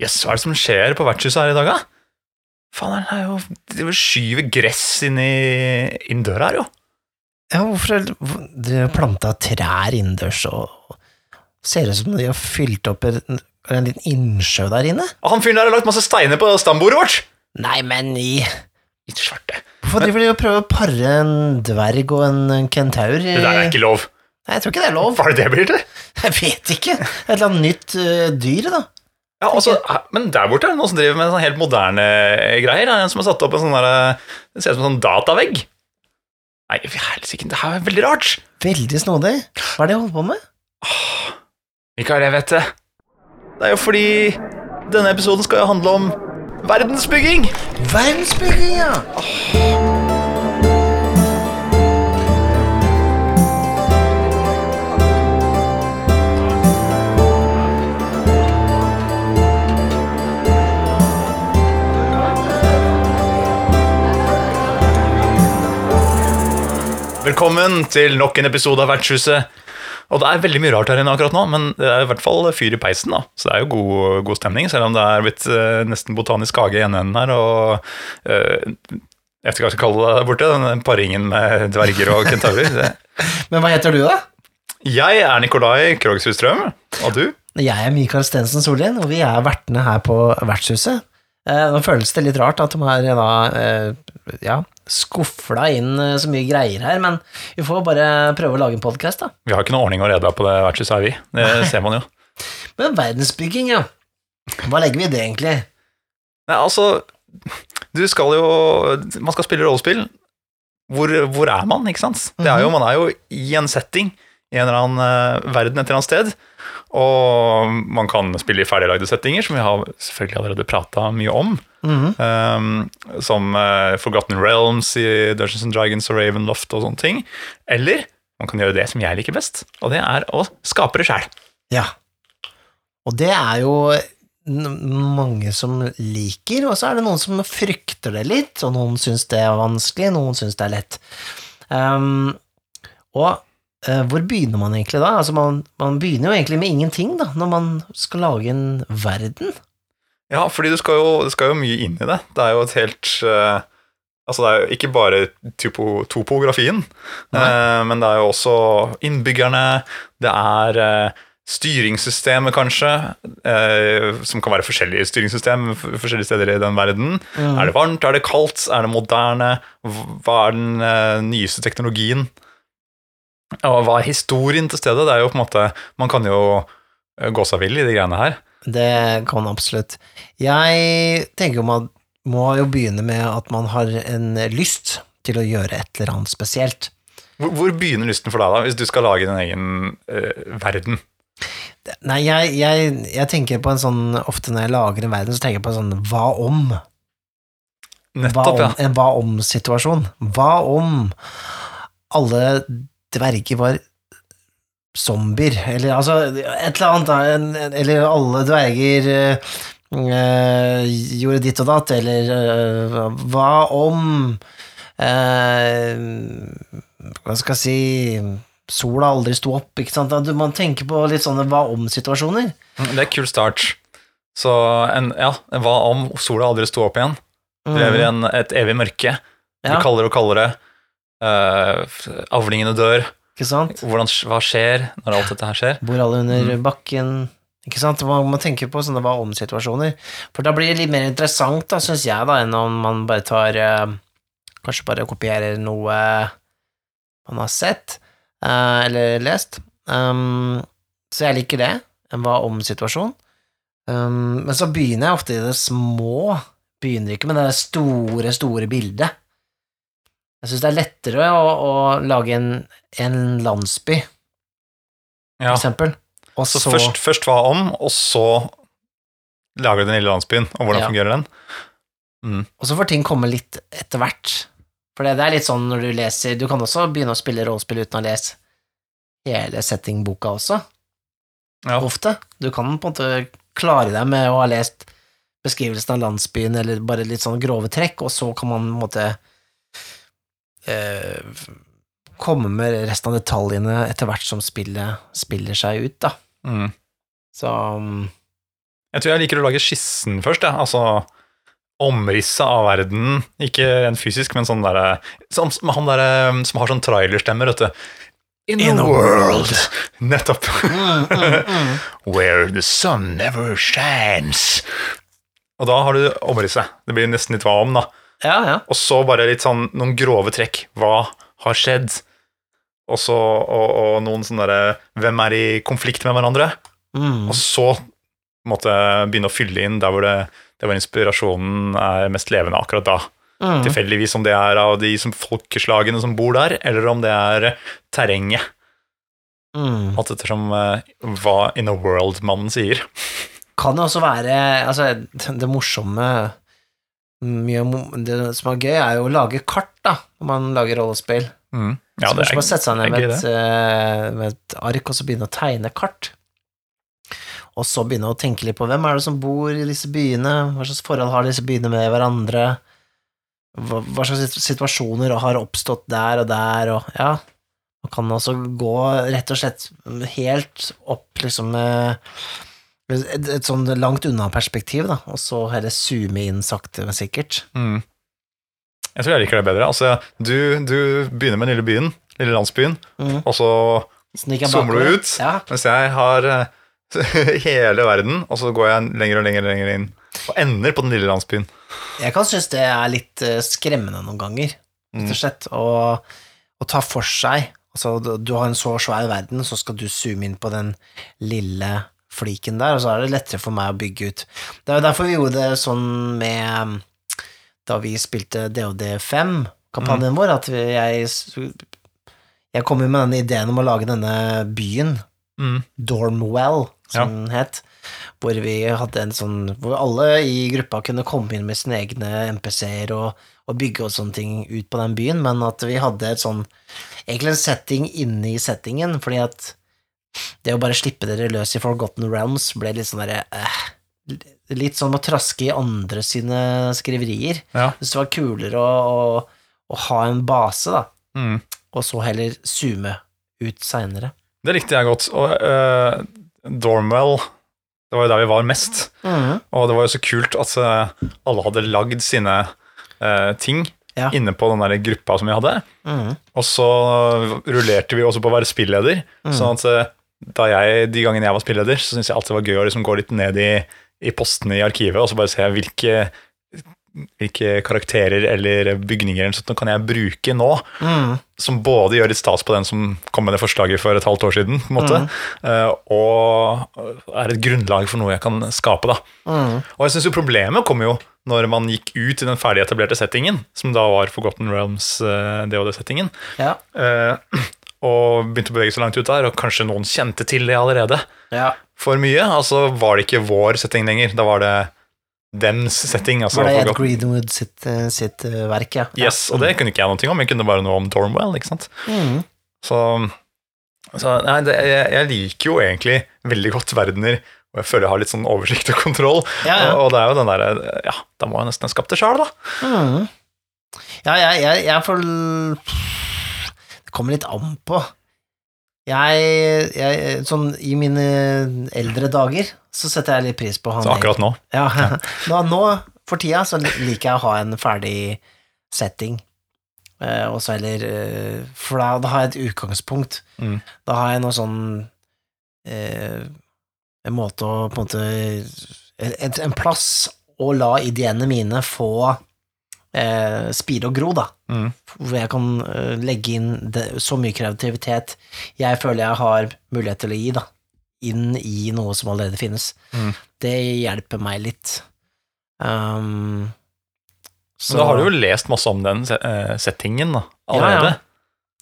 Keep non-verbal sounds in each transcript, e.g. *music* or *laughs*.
Jøss, hva er det som skjer på vertshuset her i dag, da? Faen, det er jo De skyver gress inn i inn døra her, jo. Ja, hvorfor er det de har planta trær innendørs og ser ut som de har fylt opp en, en liten innsjø der inne? Og han fyren der har lagt masse steiner på stambordet vårt! Nei, men i Litt svarte. Hvorfor driver de og prøver å pare en dverg og en, en kentaur? i- Det der er ikke lov. Nei, jeg tror ikke det er lov. Hva er det det blir til? Jeg vet ikke. Et eller annet nytt uh, dyr, da. Ja, altså, men der borte er det noen som driver med sånn helt moderne greier. Det er en som har satt opp en sånn der, Det ser ut som en sånn datavegg. Nei, helsike, det her er veldig rart. Veldig snodig. Hva er det de holder på med? Åh, Mikael, jeg vet det. Det er jo fordi denne episoden skal jo handle om verdensbygging. Verdensbygging, ja! Velkommen til nok en episode av Vertshuset. Og det er veldig mye rart her inne akkurat nå, men det er i hvert fall fyr i peisen, da. Så det er jo god, god stemning, selv om det er blitt eh, nesten botanisk hage i ene enden her, og eh, jeg vet ikke hva jeg skal kalle det der borte, den paringen med dverger og kentaurer. Det- *laughs* Men hva heter du, da? Jeg er Nikolai Krogshus Strøm, og du? Jeg er Mikael Stensen Sollien, og vi er vertene her på Vertshuset. Eh, nå føles det litt rart at de har da eh, ja, skufla inn eh, så mye greier her, men vi får bare prøve å lage en podkast, da. Vi har ikke noe ordning og redde på det vertshuset her, vi. Det ser man jo. Men verdensbygging, ja. Hva legger vi i det, egentlig? Nei, altså, du skal jo Man skal spille rollespill. Hvor, hvor er man, ikke sant? Det er jo, man er jo i en setting, i en eller annen eh, verden et eller annet sted. Og man kan spille i ferdiglagde settinger, som vi har selvfølgelig allerede prata mye om. Mhm. Um, som uh, Forgotten Realms i Dungeons and Dragons og Ravenloft og sånne ting. Eller man kan gjøre det som jeg liker best, og det er å skape det sjæl. Ja. Og det er jo mange som liker, og så er det noen som frykter det litt, og noen syns det er vanskelig, noen syns det er lett. Um, og eh, hvor begynner man egentlig da? Altså man, man begynner jo egentlig med ingenting, da, når man skal lage en verden. Ja, fordi det skal, jo, det skal jo mye inn i det. Det er jo et helt uh, Altså, det er jo ikke bare typo, topografien, uh, men det er jo også innbyggerne, det er uh, styringssystemet, kanskje, eh, som kan være forskjellige styringssystem forskjellige steder i den verden. Er det varmt, er det kaldt, er det moderne? Hva er den eh, nyeste teknologien? Og hva er historien til stedet? Det er jo på en måte Man kan jo gå seg vill i de greiene her. Det kan absolutt. Jeg tenker jo man må jo begynne med at man har en lyst til å gjøre et eller annet spesielt. Hvor, hvor begynner lysten for deg, da, hvis du skal lage din egen uh, verden? Nei, jeg, jeg, jeg tenker på en sånn Ofte når jeg lager en verden, så tenker jeg på en sånn hva om? Hva Nettopp, om ja. en hva om-situasjon. Hva om alle dverger var zombier, eller altså et eller annet, eller alle dverger eh, gjorde ditt og datt, eller øh, hva om øh, Hva skal jeg si Sola aldri sto opp, ikke sant? Du, man tenker på litt sånne hva om-situasjoner. Mm, Det er kul start. Så en, ja, hva om sola aldri sto opp igjen? Du lever i en, et evig mørke. Det blir Ja. kaldere og kaldere. Uh, avlingene dør. Ikke sant? Hvordan, hva skjer når alt dette her skjer? Bor alle under Mm. bakken Ikke sant? Man må tenke på sånne hva om-situasjoner. For da blir det litt mer interessant, da, syns jeg, da, enn om man bare tar eh, Kanskje bare kopierer noe man har sett eh, eller lest. Um, så jeg liker det. En hva om-situasjon. Um, men så begynner jeg ofte i det små. Begynner ikke med det store, store bildet. Jeg syns det er lettere å, å lage en, en landsby, for Ja, eksempel. Og så først, først hva om, og så lager du den lille landsbyen, og hvordan Ja. fungerer den? Mm. Og så får ting komme litt etter hvert. For det, det er litt sånn når du leser Du kan også begynne å spille rollespill uten å lese hele settingboka også, Ja. ofte. Du kan på en måte klare deg med å ha lest beskrivelsen av landsbyen, eller bare litt sånn grove trekk, og så kan man på en måte eh, komme med resten av detaljene etter hvert som spillet spiller seg ut, da. Mm. Så um, Jeg tror jeg liker å lage skissen først, jeg. Altså omrisset av verden. Ikke rent fysisk, men sånn derre som, Han derre som har sånn trailerstemmer, vet du. In, In a world. world. Nettopp. Mm, mm, mm. Where the sun never shines. Og da har du omrisset. Det blir nesten litt hva om, da. Ja, ja. Og så bare litt sånn noen grove trekk. Hva har skjedd? Også, og, og noen sånne derre Hvem er i konflikt med hverandre? Mm. Og så måtte jeg begynne å fylle inn der hvor, det, der hvor inspirasjonen er mest levende akkurat da. Mm. Tilfeldigvis om det er av de som folkeslagene som bor der, eller om det er terrenget. Mm. Alt ettersom uh, hva In a World-mannen sier. Kan jo også være Altså, det, det morsomme mye, Det som er gøy, er jo å lage kart, da, når man lager rollespill. Mm. Ja, så det kanskje bare sette seg ned med et, eh, med et ark og så begynne å tegne kart. Og så begynne å tenke litt på hvem er det som bor i disse byene, hva slags forhold har disse byene med hverandre, hva, hva slags situasjoner har oppstått der og der, og ja Man kan også gå rett og slett helt opp liksom med et, et sånn langt unna-perspektiv, da, og så heller zoome inn sakte, men sikkert. Mm. Jeg tror jeg liker det bedre. Altså, du, du begynner med den lille byen, lille landsbyen, Mm. og så zoomer du ut, Ja. mens jeg har eh, *laughs* hele verden, og så går jeg lenger og lenger, lenger inn, og ender på den lille landsbyen. Jeg kan synes det er litt eh, skremmende noen ganger, rett Mm. og slett, å, ta for seg. Altså, du- du har en så svær verden, så skal du zoome inn på den lille fliken der, og så er det lettere for meg å bygge ut. Det er jo derfor vi gjorde det sånn med da vi spilte DOD5-kampanjen vår, at jeg jeg kom jo med denne ideen om å lage denne byen, Mm. Dormwell, som den het, hvor vi hadde en sånn Hvor alle i gruppa kunne komme inn med sine egne MPC-er og, og bygge og sånne ting ut på den byen, men at vi hadde et sånn Egentlig en setting inni settingen, fordi at det å bare slippe dere løs i Forgotten Realms ble litt sånn derre eh, Litt sånn å traske i andre sine skriverier. Ja. Hvis det var kulere å, å, å ha en base, da, Mm. og så heller zoome ut seinere. Det likte jeg godt. Og uh, Dormwell, det var jo der vi var mest. Og det var jo så kult at eh, alle hadde lagd sine uh, ting Ja. inne på den der gruppa som vi hadde. Mm. Og så rullerte vi også på å være spilleder. Mm. Sånn at jeg, de gangene jeg var spilleder, så syntes jeg alltid det var gøy å liksom gå litt ned i, i postene i arkivet og så bare se hvilke, hvilke karakterer eller bygninger eller sånt, kan jeg bruke nå, Mm. som både gjør litt stas på den som kom med det forslaget for et halvt år siden, på en måte, mm. og er et grunnlag for noe jeg kan skape. da. Mm. Og jeg synes jo problemet kom jo når man gikk ut i den ferdig etablerte settingen, som da var Forgotten Realms, eh, DOD-settingen, Ja. eh, og begynte å bevege seg langt ut der, og kanskje noen kjente til det allerede ja. for mye. Altså var det ikke vår setting lenger, da var det dems setting. Altså, Var det Ed Greenwood sitt, eh, sitt eh, verk, ja. Yes, og det kunne ikke jeg noe om, jeg kunne bare noe om Dormwell, ikke sant. Mm. Så, så nei, det, jeg, jeg liker jo egentlig veldig godt verdener og jeg føler jeg har litt sånn oversikt og kontroll. Ja, ja. Og, og det er jo den derre Ja, da må jeg nesten ha skapt det sjøl, da. Mm. Ja, jeg, jeg, jeg får Det kommer litt an på. Jeg, jeg Sånn i mine eldre dager så setter jeg litt pris på han Så akkurat nå. Ja, *laughs* nå, nå, for tida, så liker jeg å ha en ferdig setting. Eh, og så heller eh, For da, da har jeg et utgangspunkt. Mm. Da har jeg noe sånn eh, En måte å på en måte en, en plass å la ideene mine få eh, speede og gro, da. Mm. Hvor jeg kan eh, legge inn det, så mye kreativitet jeg føler jeg har mulighet til å gi, da. Inn i noe som allerede finnes. Mm. Det hjelper meg litt. Um, Så da har du jo lest masse om den eh, settingen da, Ja, ja.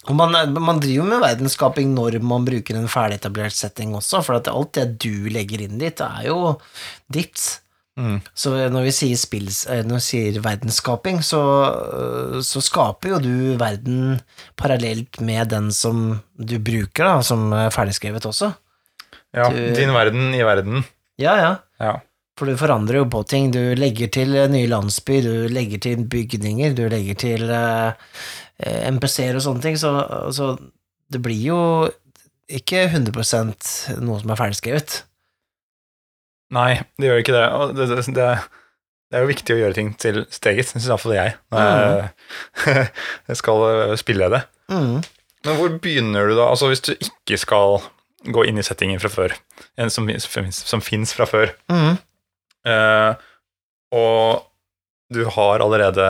Og man, man driver med verdensskaping når man bruker en ferdigetablert setting også, for at alt det du legger inn dit, er jo ditt. Mm. Så når vi sier, spills, eh, når vi sier verdensskaping, så, øh, så skaper jo du verden parallelt med den som du bruker, da, som er ferdigskrevet også. Ja, Du- din verden i verden. Ja, ja. Ja. For du forandrer jo på ting. Du legger til eh, nye landsbyer, du legger til bygninger, du legger til eh, eh, MPC-er og sånne ting, så, så det blir jo ikke 100% noe som er ferdigskrevet. Nei, det gjør ikke det. Det, det, det, det er jo viktig å gjøre ting til steget, eget, syns iallfall jeg, når jeg, jeg *laughs* skal eh, spille det. Mm. Men hvor begynner du da? Altså Hvis du ikke skal gå inn i settingen fra før, en som, som, som fins fra før, Mm. eh, og du har allerede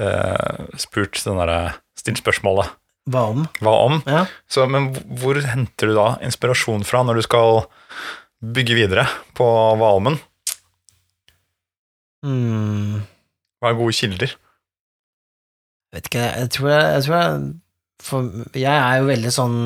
eh, spurt den derre Stilt spørsmålet Hva om? hva om? Ja. Så, men hvor henter du da inspirasjon fra når du skal bygge videre på Valmen? Mm. Hva er gode kilder? Vet ikke, jeg tror jeg, jeg, tror jeg for Jeg er jo veldig sånn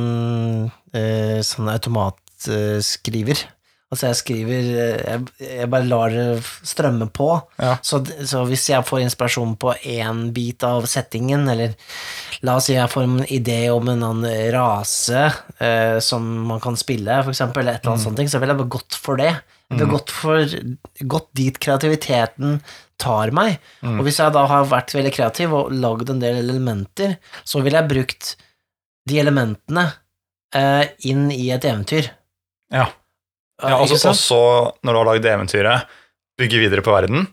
eh, sånn automatskriver. Altså, jeg skriver eh, jeg, jeg bare lar det strømme på. Ja. Så, så hvis jeg får inspirasjon på én bit av settingen, eller la oss si jeg får en idé om en annen rase eh, som man kan spille, for eksempel, eller et eller annet sånt, så vil jeg bare gått for det. Jeg vil gått, for, gått dit kreativiteten tar meg. Og hvis jeg da har vært veldig kreativ og lagd en del elementer, så ville jeg brukt de elementene eh, inn i et eventyr. Ja. Eh, ja altså, ikke også når du har lagd eventyret, bygge videre på verden.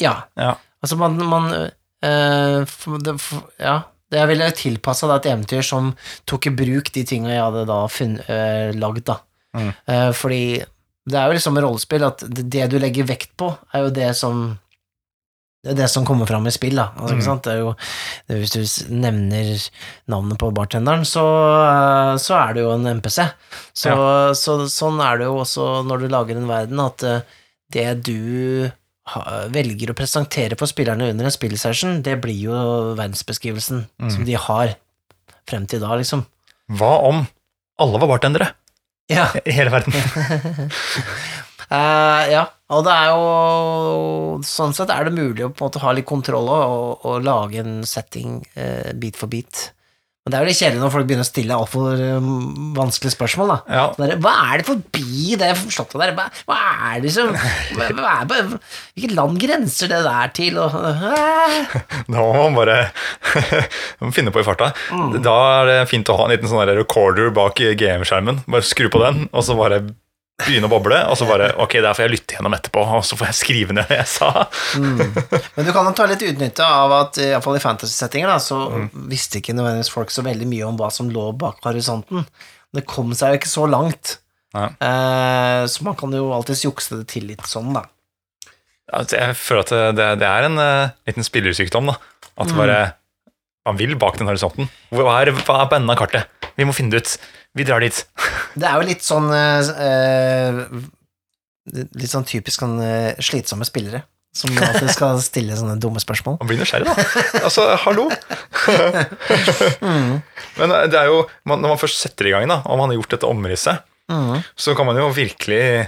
Ja. Ja. Altså, man, man øh, for, det, for, Ja, jeg ville tilpassa et eventyr som tok i bruk de tinga jeg hadde da funn, eh, lagd, da. Mm. Uh, fordi det er jo liksom rollespill at det du legger vekt på, er jo det som det er det som kommer fram i spill, da. Altså, Mm. ikke sant? Det er jo, hvis du nevner navnet på bartenderen, så, eh, så er det jo en MPC. Så, så sånn er det jo også når du lager en verden, at eh, det du velger å presentere for spillerne under en spillsession, det blir jo verdensbeskrivelsen som de har frem til da, liksom. Hva om alle var bartendere Ja. *laughs* i hele verden? *laughs* Eh, ja, og det er jo Sånn sett er det mulig å på en måte ha litt kontroll og, og, lage en setting uh, bit for bit. Men det er jo litt kjedelig når folk begynner å stille altfor um, vanskelige spørsmål, da. Ja, Hva er det forbi det slottet der? Hva, hva er det som hva, hva er, Hvilket land grenser det der til? Og, uh. *laughs* Da må man bare *laughs* man finne på i farta. Da er det fint å ha en liten sånn recorder bak GM-skjermen. Bare skru på den, og så bare begynne å boble. Og så bare Ok, der får jeg lytte gjennom etterpå, og så får jeg skrive ned det jeg sa. Men du kan nok ta litt utnytte av at i hvert fall i fantasy-settinger så visste ikke nødvendigvis folk så veldig mye om hva som lå bak horisonten. Det kom seg jo ikke så langt. Ja. Eh, så man kan jo alltids jukse det til litt sånn, da. Altså, jeg føler at det, det er en uh, liten spillersykdom. da At mm. bare man vil bak den horisonten. Hva er, hva er på enden av kartet? Vi må finne det ut. Vi drar dit. *laughs* Det er jo litt sånn eh, Litt sånn typisk sånn uh, slitsomme spillere. Som *laughs* alltid skal stille sånne dumme spørsmål. Man blir nysgjerrig, da. Altså, hallo! *laughs* Men det er jo, når man først setter i gang, da, og man har gjort dette omrisset, Mm. så kan man jo virkelig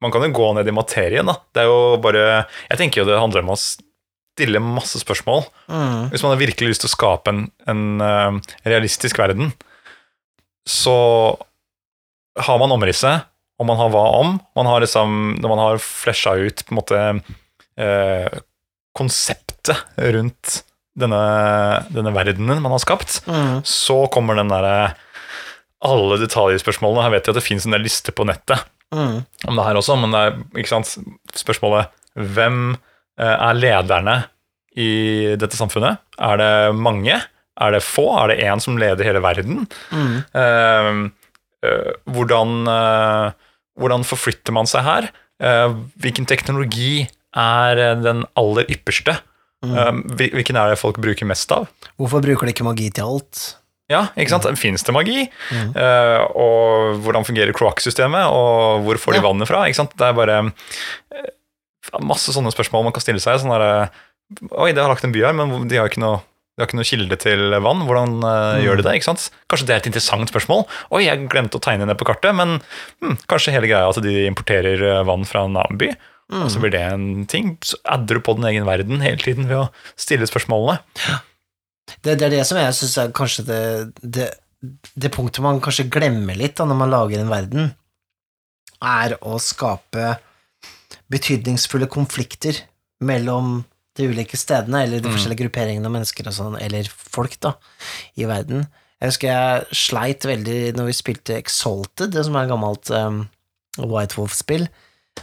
Man kan jo gå ned i materien, da. Det er jo bare Jeg tenker jo det handler om å stille masse spørsmål. Mm. Hvis man har virkelig lyst til å skape en, en realistisk verden, så har man omrisset, og man har hva om. Man har liksom, når man har flesja ut på en måte eh, konseptet rundt denne, denne verdenen man har skapt, Mm. så kommer den derre alle detaljspørsmålene. Her vet jeg at det fins en del lister på nettet Mm. om det her også, men det er ikke sant, spørsmålet hvem eh, er lederne i dette samfunnet? Er det mange? Er det få? Er det én som leder hele verden? Mm. Hvordan, eh, hvordan forflytter man seg her? Eh, hvilken teknologi er den aller ypperste? Mm. hvil- hvilken er det folk bruker mest av? Hvorfor bruker de ikke magi til alt? Ja, ikke sant? Fins det magi? Eh, og hvordan fungerer kloakksystemet? Og hvor får de Ja. vannet fra? Ikke sant? Det er bare uh, masse sånne spørsmål man kan stille seg. Sånn der, Oi, det har lagt en by her, men de har ikke noe, de har ikke noe kilde til vann. Hvordan mm. gjør de det? ikke sant? Kanskje det er et interessant spørsmål. Oi, jeg glemte å tegne det på kartet, men hmm, kanskje hele greia at de importerer eh, vann fra en annen by. Og så blir det en ting. Så adder du på din egen verden hele tiden ved å stille spørsmålene. Det, det er det som jeg syns er kanskje det, det, det punktet man kanskje glemmer litt da, når man lager en verden, er å skape betydningsfulle konflikter mellom de ulike stedene, eller de forskjellige grupperingene av mennesker og sånn, eller folk, da, i verden. Jeg husker jeg sleit veldig når vi spilte Exalted, det som er et gammelt um, White Wolf-spill.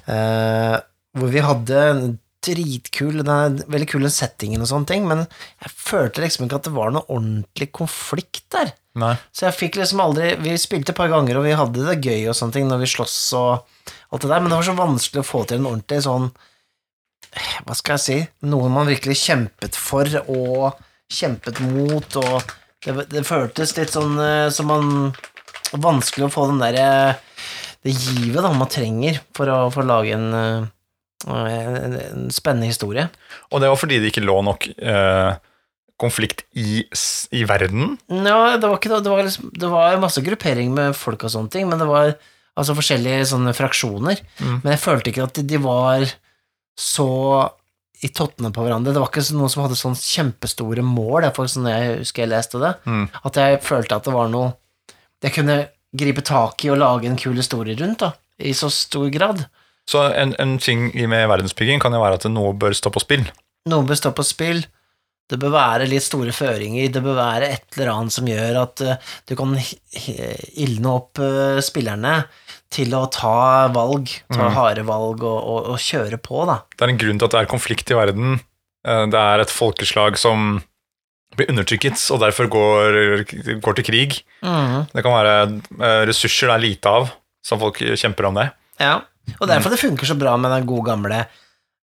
uh, hvor vi hadde en dritkul den Veldig kule settingen og sånne ting, men jeg følte liksom ikke at det var noe ordentlig konflikt der. Nei. Så jeg fikk liksom aldri Vi spilte et par ganger, og vi hadde det gøy og sånne ting når vi sloss og alt det der, men det var så vanskelig å få til en ordentlig sånn Hva skal jeg si Noe man virkelig kjempet for og kjempet mot, og det, det føltes litt sånn eh, som man Vanskelig å få den derre Det givet da man trenger for å, for å lage en, eh, en, en spennende historie. Og det var fordi det ikke lå nok eh, konflikt i, i verden. Ja, det var ikke det. Det var, liksom, det var masse gruppering med folk og sånne ting, men det var altså forskjellige sånne fraksjoner. Mm. Men jeg følte ikke at de, de var så i tottene på hverandre. Det var ikke noen som hadde sånn kjempestore mål, det er faktisk sånn jeg husker jeg leste det. Mm. At jeg følte at det var noe jeg kunne gripe tak i og lage en kul historie rundt, da. I så stor grad. Så en, en ting med verdensbygging kan jo være at noe bør stå på spill. Noe bør stå på spill. Det bør være litt store føringer. Det bør være et eller annet som gjør at uh, du kan ildne opp uh, spillerne til å ta valg, ta harde valg og, og, og kjøre på, da. Det er en grunn til at det er konflikt i verden. Eh, Det er et folkeslag som blir undertrykket, og derfor går, går til krig. Det kan være eh, ressurser det er lite av, som folk kjemper om det. Ja. Og derfor det funker så bra med den gode gamle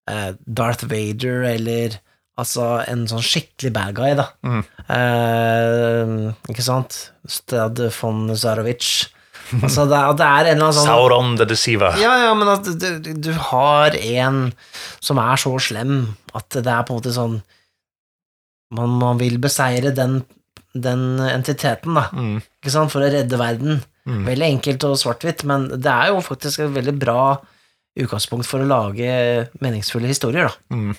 eh, Darth Vader, eller altså en sånn skikkelig bad guy, da. Mm. Eh, ikke sant? Stad von Zarovic. Altså, det er, det er en eller annen sånn Sauron the Deceiver. Ja, ja, men at du, du- har en som er så slem at det er på en måte sånn Man, man vil beseire den, den entiteten, da, Mm. ikke sant, for å redde verden. Mm. Veldig enkelt og svart-hvitt, men det er jo faktisk et veldig bra utgangspunkt for å lage meningsfulle historier, da. Mm.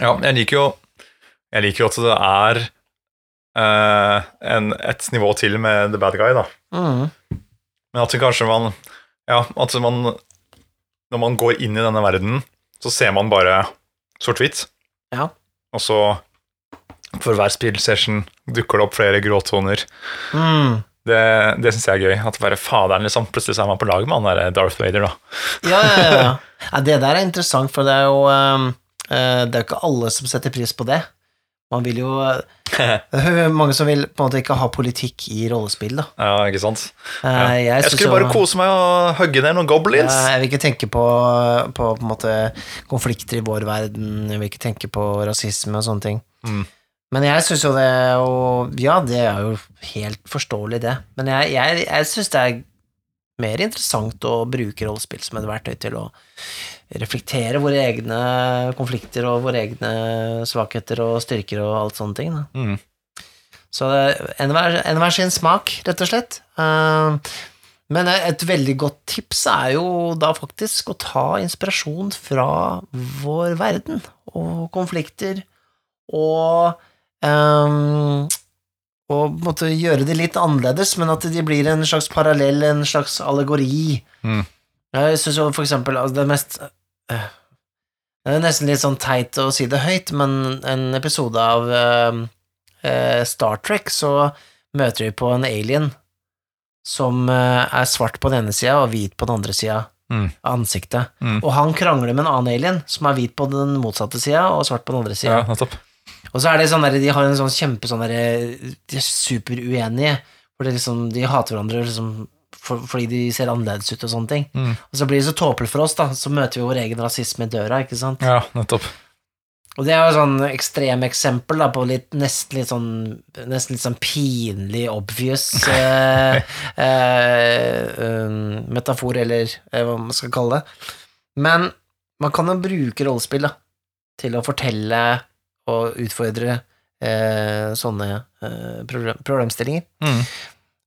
Ja, jeg liker jo Jeg liker jo at det er en, et nivå til med the bad guy, da. Mm. Men at kanskje man Ja, at man Når man går inn i denne verden, så ser man bare sort-hvitt. Ja. Og så, for hver spillsession, dukker det opp flere gråtoner. Mm. Det, det syns jeg er gøy. At bare faderen liksom Plutselig er man på lag med han der Darth Vader, da. Ja, ja, ja, *laughs* ja. Det der er interessant, for det er jo um, eh, Det er jo ikke alle som setter pris på det. Man vil jo *laughs* Det er mange som vil på en måte ikke ha politikk i rollespill, da. Ja, ikke sant? Eh, Ja. Jeg, Jeg skulle bare kose meg og hugge ned noen goblins. Ja, jeg vil ikke tenke på, på, på måte, konflikter i vår verden, jeg vil ikke tenke på rasisme og sånne ting. Mm. Men jeg syns jo det jo Ja, det er jo helt forståelig, det. Men jeg, jeg, jeg syns det er mer interessant å bruke rollespill som et verktøy til å reflektere våre egne konflikter og våre egne svakheter og styrker og alt sånne ting. Mm. Så er enhver sin smak, rett og slett. Eh, Men et veldig godt tips er jo da faktisk å ta inspirasjon fra vår verden og konflikter, og um, og måte gjøre det litt annerledes, men at de blir en slags parallell, en slags allegori. Mm. Jeg syns jo for eksempel altså det mest Det er nesten litt sånn teit å si det høyt, men en episode av øh, Star Trek så møter vi på en alien som uh, er svart på den ene sida og hvit på den andre sida Mm. av ansiktet. Mm. Og han krangler med en annen alien som er hvit på den motsatte sida og svart på den andre sida. Ja. Og så er det sånn der, de har en sånn kjempe sånn derre De er superuenige, for det liksom, de hater hverandre liksom, for, fordi de ser annerledes ut og sånne ting. Mm. Og så blir det så tåpelig for oss, da, så møter vi vår egen rasisme i døra, ikke sant. Ja, nettopp. Og det er jo sånn ekstremeksempel på litt, nesten litt sånn Nesten litt sånn pinlig obvious *laughs* eh, eh, um, metafor, eller eh, hva man skal kalle det. Men man kan jo bruke rollespill da, til å fortelle og utfordre eh, sånne eh, problemstillinger. Mm.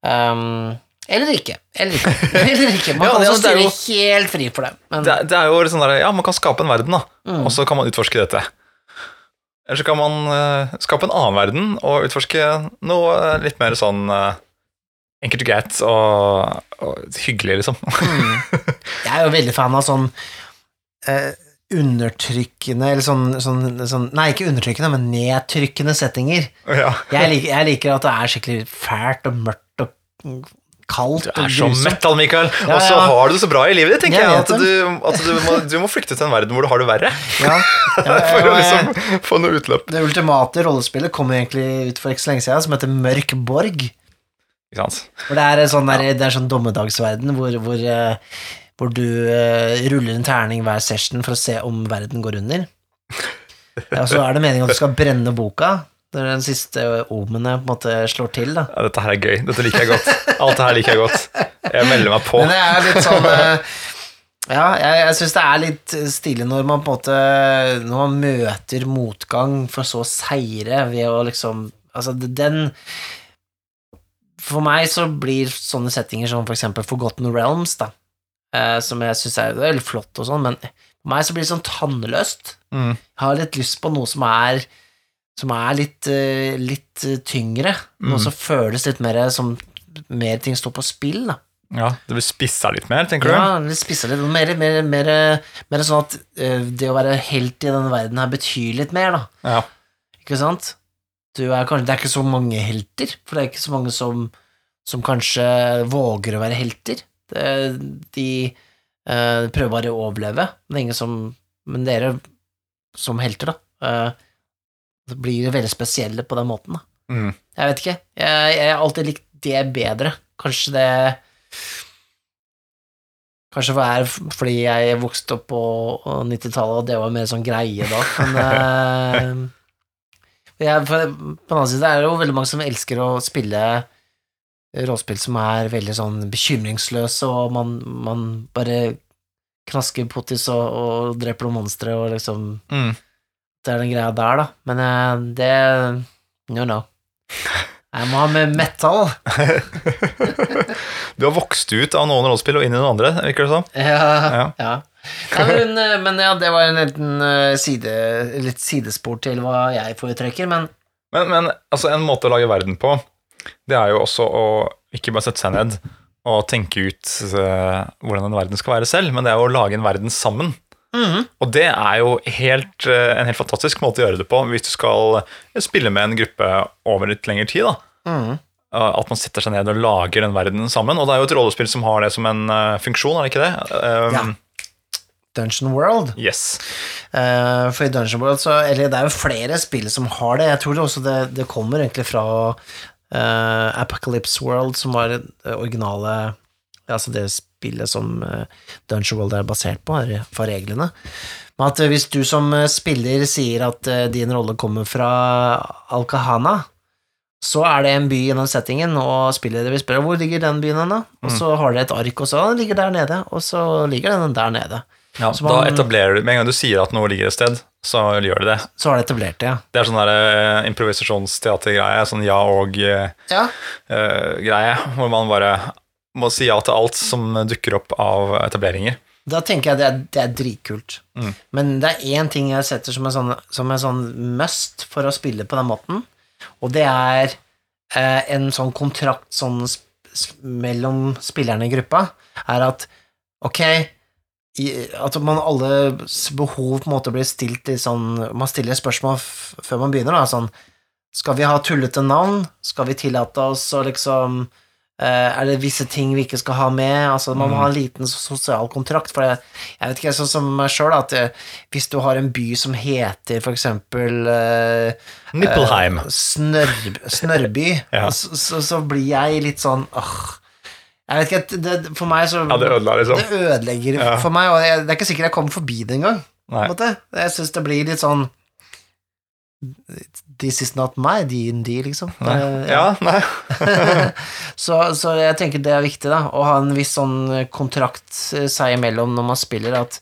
Um, eller ikke. Eller ikke. *laughs* Eller ikke. Man kan ja, også er styre jo- helt fri for det. Men, Det, er- det er jo sånn der, ja, man kan skape en verden, da, mm, og så kan man utforske dette. Eller så kan man uh, skape en annen verden og utforske noe uh, litt mer sånn uh, enkelt og greit og, og hyggelig, liksom. Mm. *laughs* Jeg er jo veldig fan av sånn undertrykkende Eller sånn, sånn, sånn Nei, ikke undertrykkende, men nedtrykkende settinger. ja. Jeg liker, jeg liker at det er skikkelig fælt og mørkt og kaldt Du er så metal, Mikael. Ja, Og så ja. har du det så bra i livet ditt, tenker Jeg. At du, at du, må, du må flykte til en verden hvor du har det verre. *laughs* *laughs* Ja, ja, For å liksom få noe utløp. Det ultimate rollespillet kom egentlig ut for ikke så lenge siden, som heter Mørk Borg. Ikke sant? For det er en sånn, der, det er sånn dommedagsverden hvor, hvor, eh, hvor du uh, ruller en terning hver session for å se om verden går under. *laughs* Ja, og så er det meningen at du skal brenne boka. Er den siste omenet på en måte slår til. da. Ja, dette her er gøy. Dette liker jeg godt. Alt det her liker jeg godt. Jeg melder meg på. Men det er litt sånn eh, Ja, jeg, jeg syns det er litt stilig når man på en måte Når man møter motgang for så å seire ved å liksom Altså, den For meg så blir sånne settinger som for eksempel Forgotten Realms, da, eh, som jeg syns er veldig flott og sånn, men for meg så blir det sånn tannløst. Mm. Jeg har litt lyst på noe som er som er litt, eh, litt eh, tyngre. Mm. som føles litt mer som mer ting står på spill, da. Ja, Det blir spissa litt mer, tenker du? Ja, litt spissa litt. Mer, mer, mer, mer sånn at eh, det å være helt i denne verden her betyr litt mer, da. Ja. Ikke sant? Du er kanskje, det er ikke så mange helter, for det er ikke så mange som, som kanskje våger å være helter. Det, de eh, prøver bare å overleve. Det er ingen som Men dere som helter, da, eh, så blir det veldig spesielle på den måten. Mm. Jeg vet ikke. Jeg, jeg har alltid likt det bedre. Kanskje det Kanskje det er fordi jeg vokste opp på 90-tallet, og det var mer sånn greie da, men eh, *laughs* jeg, På den annen side er det jo veldig mange som elsker å spille rollespill som er veldig sånn bekymringsløse, og man, man bare knasker pottis og, og dreper noen monstre, og liksom Mm. Det er den greia der, da. Men uh, det No, no. Jeg må ha med metal. *laughs* du har vokst ut av noen rollespill og inn i noen andre, virker det som. Ja. Ja. ja. Nei, men, eh, men ja, det var en liten eh, side, litt sidespor til hva jeg foretrekker, men Men, men altså, en måte å lage verden på, det er jo også å ikke bare sette seg ned og tenke ut uh, hvordan en verden skal være selv, men det er jo å lage en verden sammen. Mhm. Og det er jo helt, eh, en helt fantastisk måte å gjøre det på hvis du skal spille med en gruppe over litt lengre tid. da. Mhm. Uh, At man setter seg ned og lager den verdenen sammen. Og det er jo et rollespill som har det som en uh, funksjon, er det ikke det? Um, Ja. Dungeon World. Yes. Uh, for i Dungeon World så Eller det er jo flere spill som har det. Jeg tror det også det, det kommer egentlig fra uh, Apocalypse World, som var det originale Altså det spillet som eh, Dungeon World er basert på, er for reglene. Men at eh, hvis du som eh, spiller sier at din rolle kommer fra Al-Kahana, så er det en by i den settingen, og spillet vil spørre hvor ligger den byen hen, da? Og så har dere et ark, og så «Ah, den ligger der nede, og så ligger den der nede. Ja, man, da etablerer du Med en gang du sier at noe ligger et sted, så gjør du det. Så har det etablert det, ja. Det er sånn uh, improvisasjonsteatergreie, sånn ja og-greie, Ja, hvor man bare må si ja til alt som dukker opp av etableringer. Da tenker jeg det er, det er dritkult. Mm. Men det er én ting jeg setter som en, sånn, som en sånn must for å spille på den måten, og det er eh, en sånn kontrakt sånn sp mellom spillerne i gruppa, er at ok i, At man alles behov på en måte blir stilt i sånn Man stiller spørsmål før man begynner, da, sånn Skal vi ha tullete navn? Skal vi tillate oss å liksom er det visse ting vi ikke skal ha med? Altså, man må ha en liten sosial kontrakt. For jeg, jeg vet ikke, sånn som meg sjøl, at eh, hvis du har en by som heter for eksempel eh, Nippelheim. Uh, Snørr, Snørrby, *laughs* Ja. så, så, så blir jeg litt sånn åh Jeg vet ikke, det, For meg så Ja, det ødela, liksom. det ødelegger Ja. for meg, og jeg, det er ikke sikkert jeg kommer forbi det engang. Jeg syns det blir litt sånn This is not my D&D, liksom. Nei. Det- Ja, nei. *laughs* *laughs* så, så jeg tenker det er viktig, da, å ha en viss sånn kontrakt eh, seg imellom når man spiller, at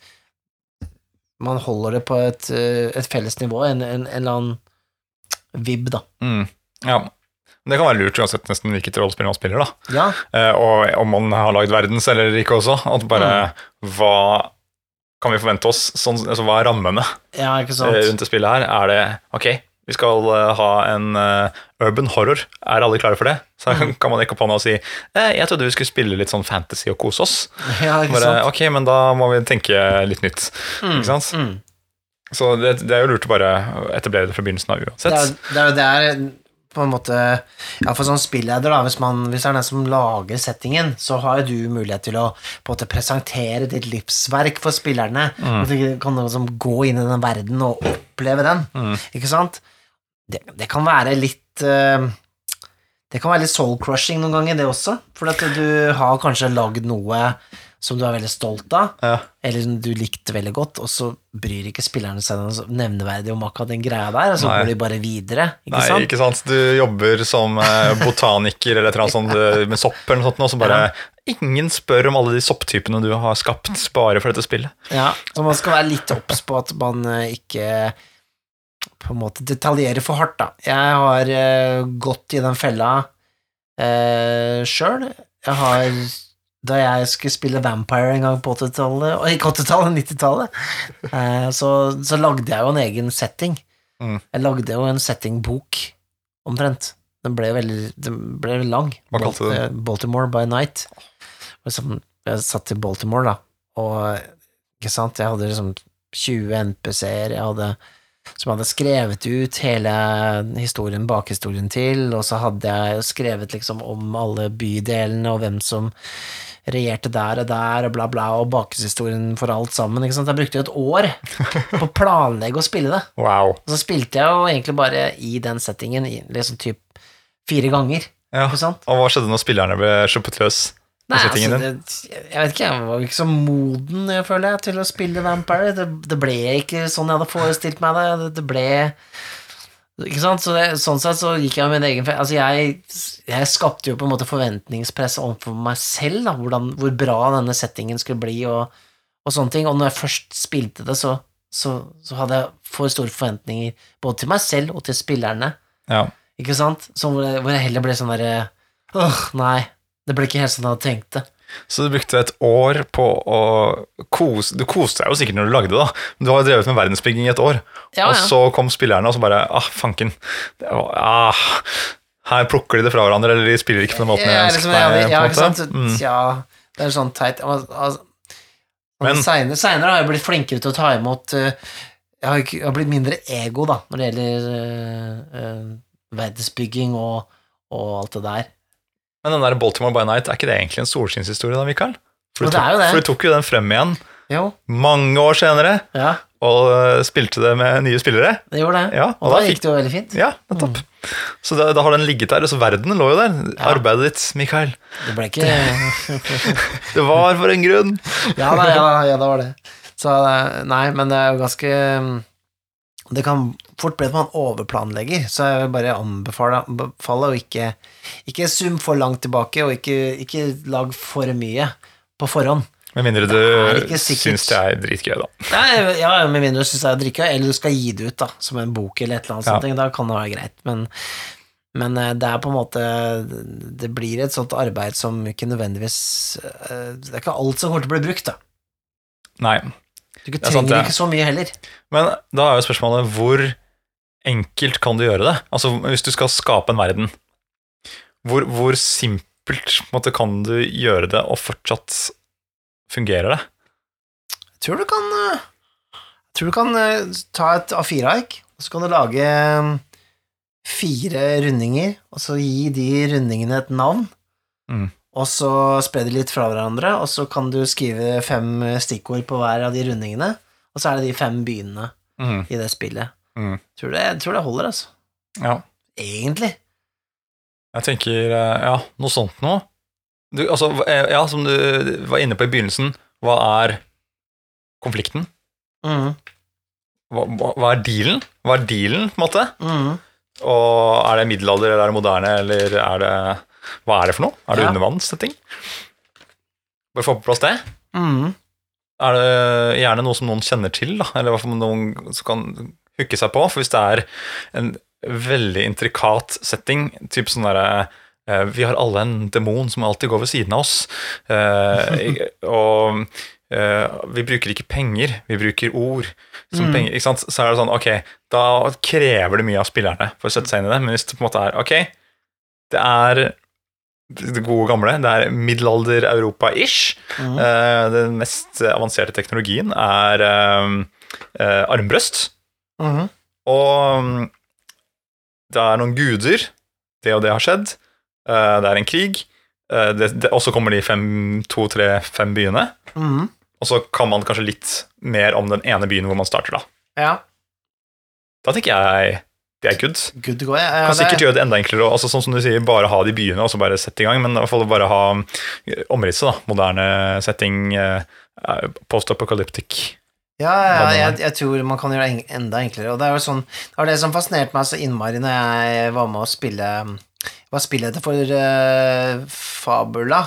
man holder det på et, eh, et felles nivå, en, en, en eller annen vib, da. Mm. ja. Det kan være lurt uansett nesten hvilket rollespill man spiller, da. Ja, Eh, og om man har lagd verdens eller ikke også. At bare Hva kan vi forvente oss? Sånn, altså, hva er rammene ja eh, rundt det spillet her? Er det ok, vi skal eh, ha en eh, urban horror. Er alle klare for det? Så Mm. kan man rekke opp hånda og si eh, jeg trodde vi skulle spille litt sånn fantasy og kose oss. *laughs* Ja, ikke Bare, sant? ok, men da må vi tenke litt nytt. Mm, Ikke sant? mm. Så det, det er jo lurt å bare etablere det fra begynnelsen av Det uansett. er det er jo der på en måte Ja, for sånn spilleder, da, hvis, man, hvis det er den som lager settingen, så har jo du mulighet til å på en måte presentere ditt livsverk for spillerne. Mm. du kan liksom gå inn i den verden og oppleve den, ikke sant? Det, det kan være litt eh, Det kan være litt soul-crushing noen ganger, det også. For at du har kanskje lagd noe som du er veldig stolt av, Ja. eller som du likte veldig godt, og så bryr ikke spillerne seg noe nevneverdig om akkurat den greia der, og så Nei. går de bare videre, ikke Nei, sant? ikke sant. Du jobber som eh, botaniker eller annet sånt eh, med sopp eller noe sånt, og så bare Ingen spør om alle de sopptypene du har skapt bare for dette spillet. Ja, så man skal være litt obs på at man ikke på en måte detaljere for hardt, da. Jeg har uh, gått i den fella uh, sjøl. Jeg har da jeg skulle spille Vampire en gang på 80-tallet, og ikke 80-tallet, 90-tallet, uh, så, så lagde jeg jo en egen setting. Mm. Jeg lagde jo en settingbok, omtrent. Den ble veldig den ble lang. Hva kalte du den? Eh, Baltimore by Night. Liksom, jeg satt i Baltimore, da, og ikke sant, jeg hadde liksom 20 NPC-er, jeg hadde som jeg hadde skrevet ut hele historien, bakhistorien til, og så hadde jeg skrevet liksom om alle bydelene og hvem som regjerte der og der, og bla, bla, og bakhistorien for alt sammen. Ikke sant? Jeg brukte jo et år på å planlegge å spille det. Wow. Og så spilte jeg jo egentlig bare i den settingen liksom typ fire ganger. Ja. Og hva skjedde når spillerne ble sluppet løs? Nei, altså, det, jeg vet ikke, jeg var ikke så moden, jeg føler jeg, til å spille Vampire. Det, det ble ikke sånn jeg hadde forestilt meg det. Det, det ble Ikke sant? Så det, sånn sett så gikk jeg med min egen Altså, jeg, jeg skapte jo på en måte forventningspress overfor meg selv, da, hvordan, hvor bra denne settingen skulle bli, og, og sånne ting. Og når jeg først spilte det, så, så, så hadde jeg for store forventninger både til meg selv og til spillerne. Ja. Ikke sant? Så hvor jeg, hvor jeg heller ble sånn derre Åh, nei. Det ble ikke helt sånn jeg hadde tenkt det. Så du brukte et år på å kose Du koste deg jo sikkert når du lagde det, da. Men du har jo drevet med verdensbygging i et år. Ja, Og så kom spillerne og så bare Ah, fanken. Det var, ah, her plukker de det fra hverandre, eller de spiller ikke på den måten jeg ønsker ønsket meg. ja, ikke sant? Mm. Ja, det er sånn teit altså, Men- senere har jeg blitt flinkere til å ta imot eh, Jeg har, jeg har blitt mindre ego, da, når det gjelder uh, uh, verdensbygging og, og alt det der. Men den der Baltimore by Night, er ikke det egentlig en solskinnshistorie, da, Mikael? For du, det tok, det. for du tok jo den frem igjen Jo, mange år senere, ja, og øh, spilte det med nye spillere. det gjorde det. Ja, og, og da da gikk det jo veldig fint. Ja, nettopp. Så da, da har den ligget der. Så verden lå jo der. Ja. Arbeidet ditt, Mikael. Det ble ikke *laughs* Det var for en grunn. *laughs* Ja da, ja, ja, det var det. Så eh, nei, men det er jo ganske mm, Det kan fort ble at man overplanlegger, så jeg vil bare anbefale, å ikke Ikke sum for langt tilbake, og ikke, ikke lag for mye på forhånd. Med mindre du syns det er dritgøy, da. Ja, ja, med mindre du syns det er dritgøy, eller du skal gi det ut da, som en bok eller et eller annet Ja. sånt, da kan det være greit. Men, men eh, det er på en måte Det blir et sånt arbeid som ikke nødvendigvis eh, Det er ikke alt som kommer til å bli brukt, da. Nei. Du trenger er sant, trenger ikke så mye heller. Men da er jo spørsmålet hvor enkelt kan du gjøre det? Altså hvis du skal skape en verden, hvor, hvor simpelt måte, kan du gjøre det, og fortsatt fungerer det? Jeg tror du kan eh, Jeg tror du kan eh, ta et A4-ark, og så kan du lage eh, fire rundinger, og så gi de rundingene et navn. Mm. Og så spre de litt fra hverandre, og så kan du skrive fem stikkord på hver av de rundingene, og så er det de fem byene Mm. i det spillet. Mm. Tror det, jeg tror det holder, altså. Ja. Egentlig. Jeg tenker eh, ja, noe sånt noe. Du, altså, eh, ja, som du var inne på i begynnelsen, hva er konflikten? Mm. Hva, hva hva er dealen? Hva er dealen, på en måte? Mm. Og er det middelalder, eller er det moderne, eller er det Hva er det for noe? Er det Ja. undervannssetting? Bare få på plass det. Mm. Er det gjerne noe som noen kjenner til, da? eller hva for noen som kan hooke seg på? For hvis det er en veldig intrikat setting, typ sånn derre eh, Vi har alle en demon som alltid går ved siden av oss, eh, *laughs* og eh, vi bruker ikke penger, vi bruker ord som Mm. penger. Så er det sånn, ok, da krever det mye av spillerne for å sette seg inn i det, men hvis det på en måte er ok, det er det gode gamle, det er middelalder-Europa-ish. Eh, Den mest avanserte teknologien er eh, eh. Mhm. Og mm, det er noen guder det og det har skjedd, eh, det er en krig, eh, og så kommer de fem, to, tre, fem byene. Mhm. Og så kan man kanskje litt mer om den ene byen hvor man starter, da. Ja. Da tenker jeg det er good. Good go. Ja, ja, Kan sikkert det, gjøre det enda enklere. Altså, sånn som du sier, Bare ha de byene og så bare sette i gang. Men i hvert fall bare ha omrisset. da, Moderne setting, eh, post-apocalyptic. Ja, ja, jeg, jeg tror man kan gjøre det enda enklere. Og det er jo sånn, det var det som fascinerte meg så innmari når jeg var med å spille Jeg var spilleder for uh, Fabula.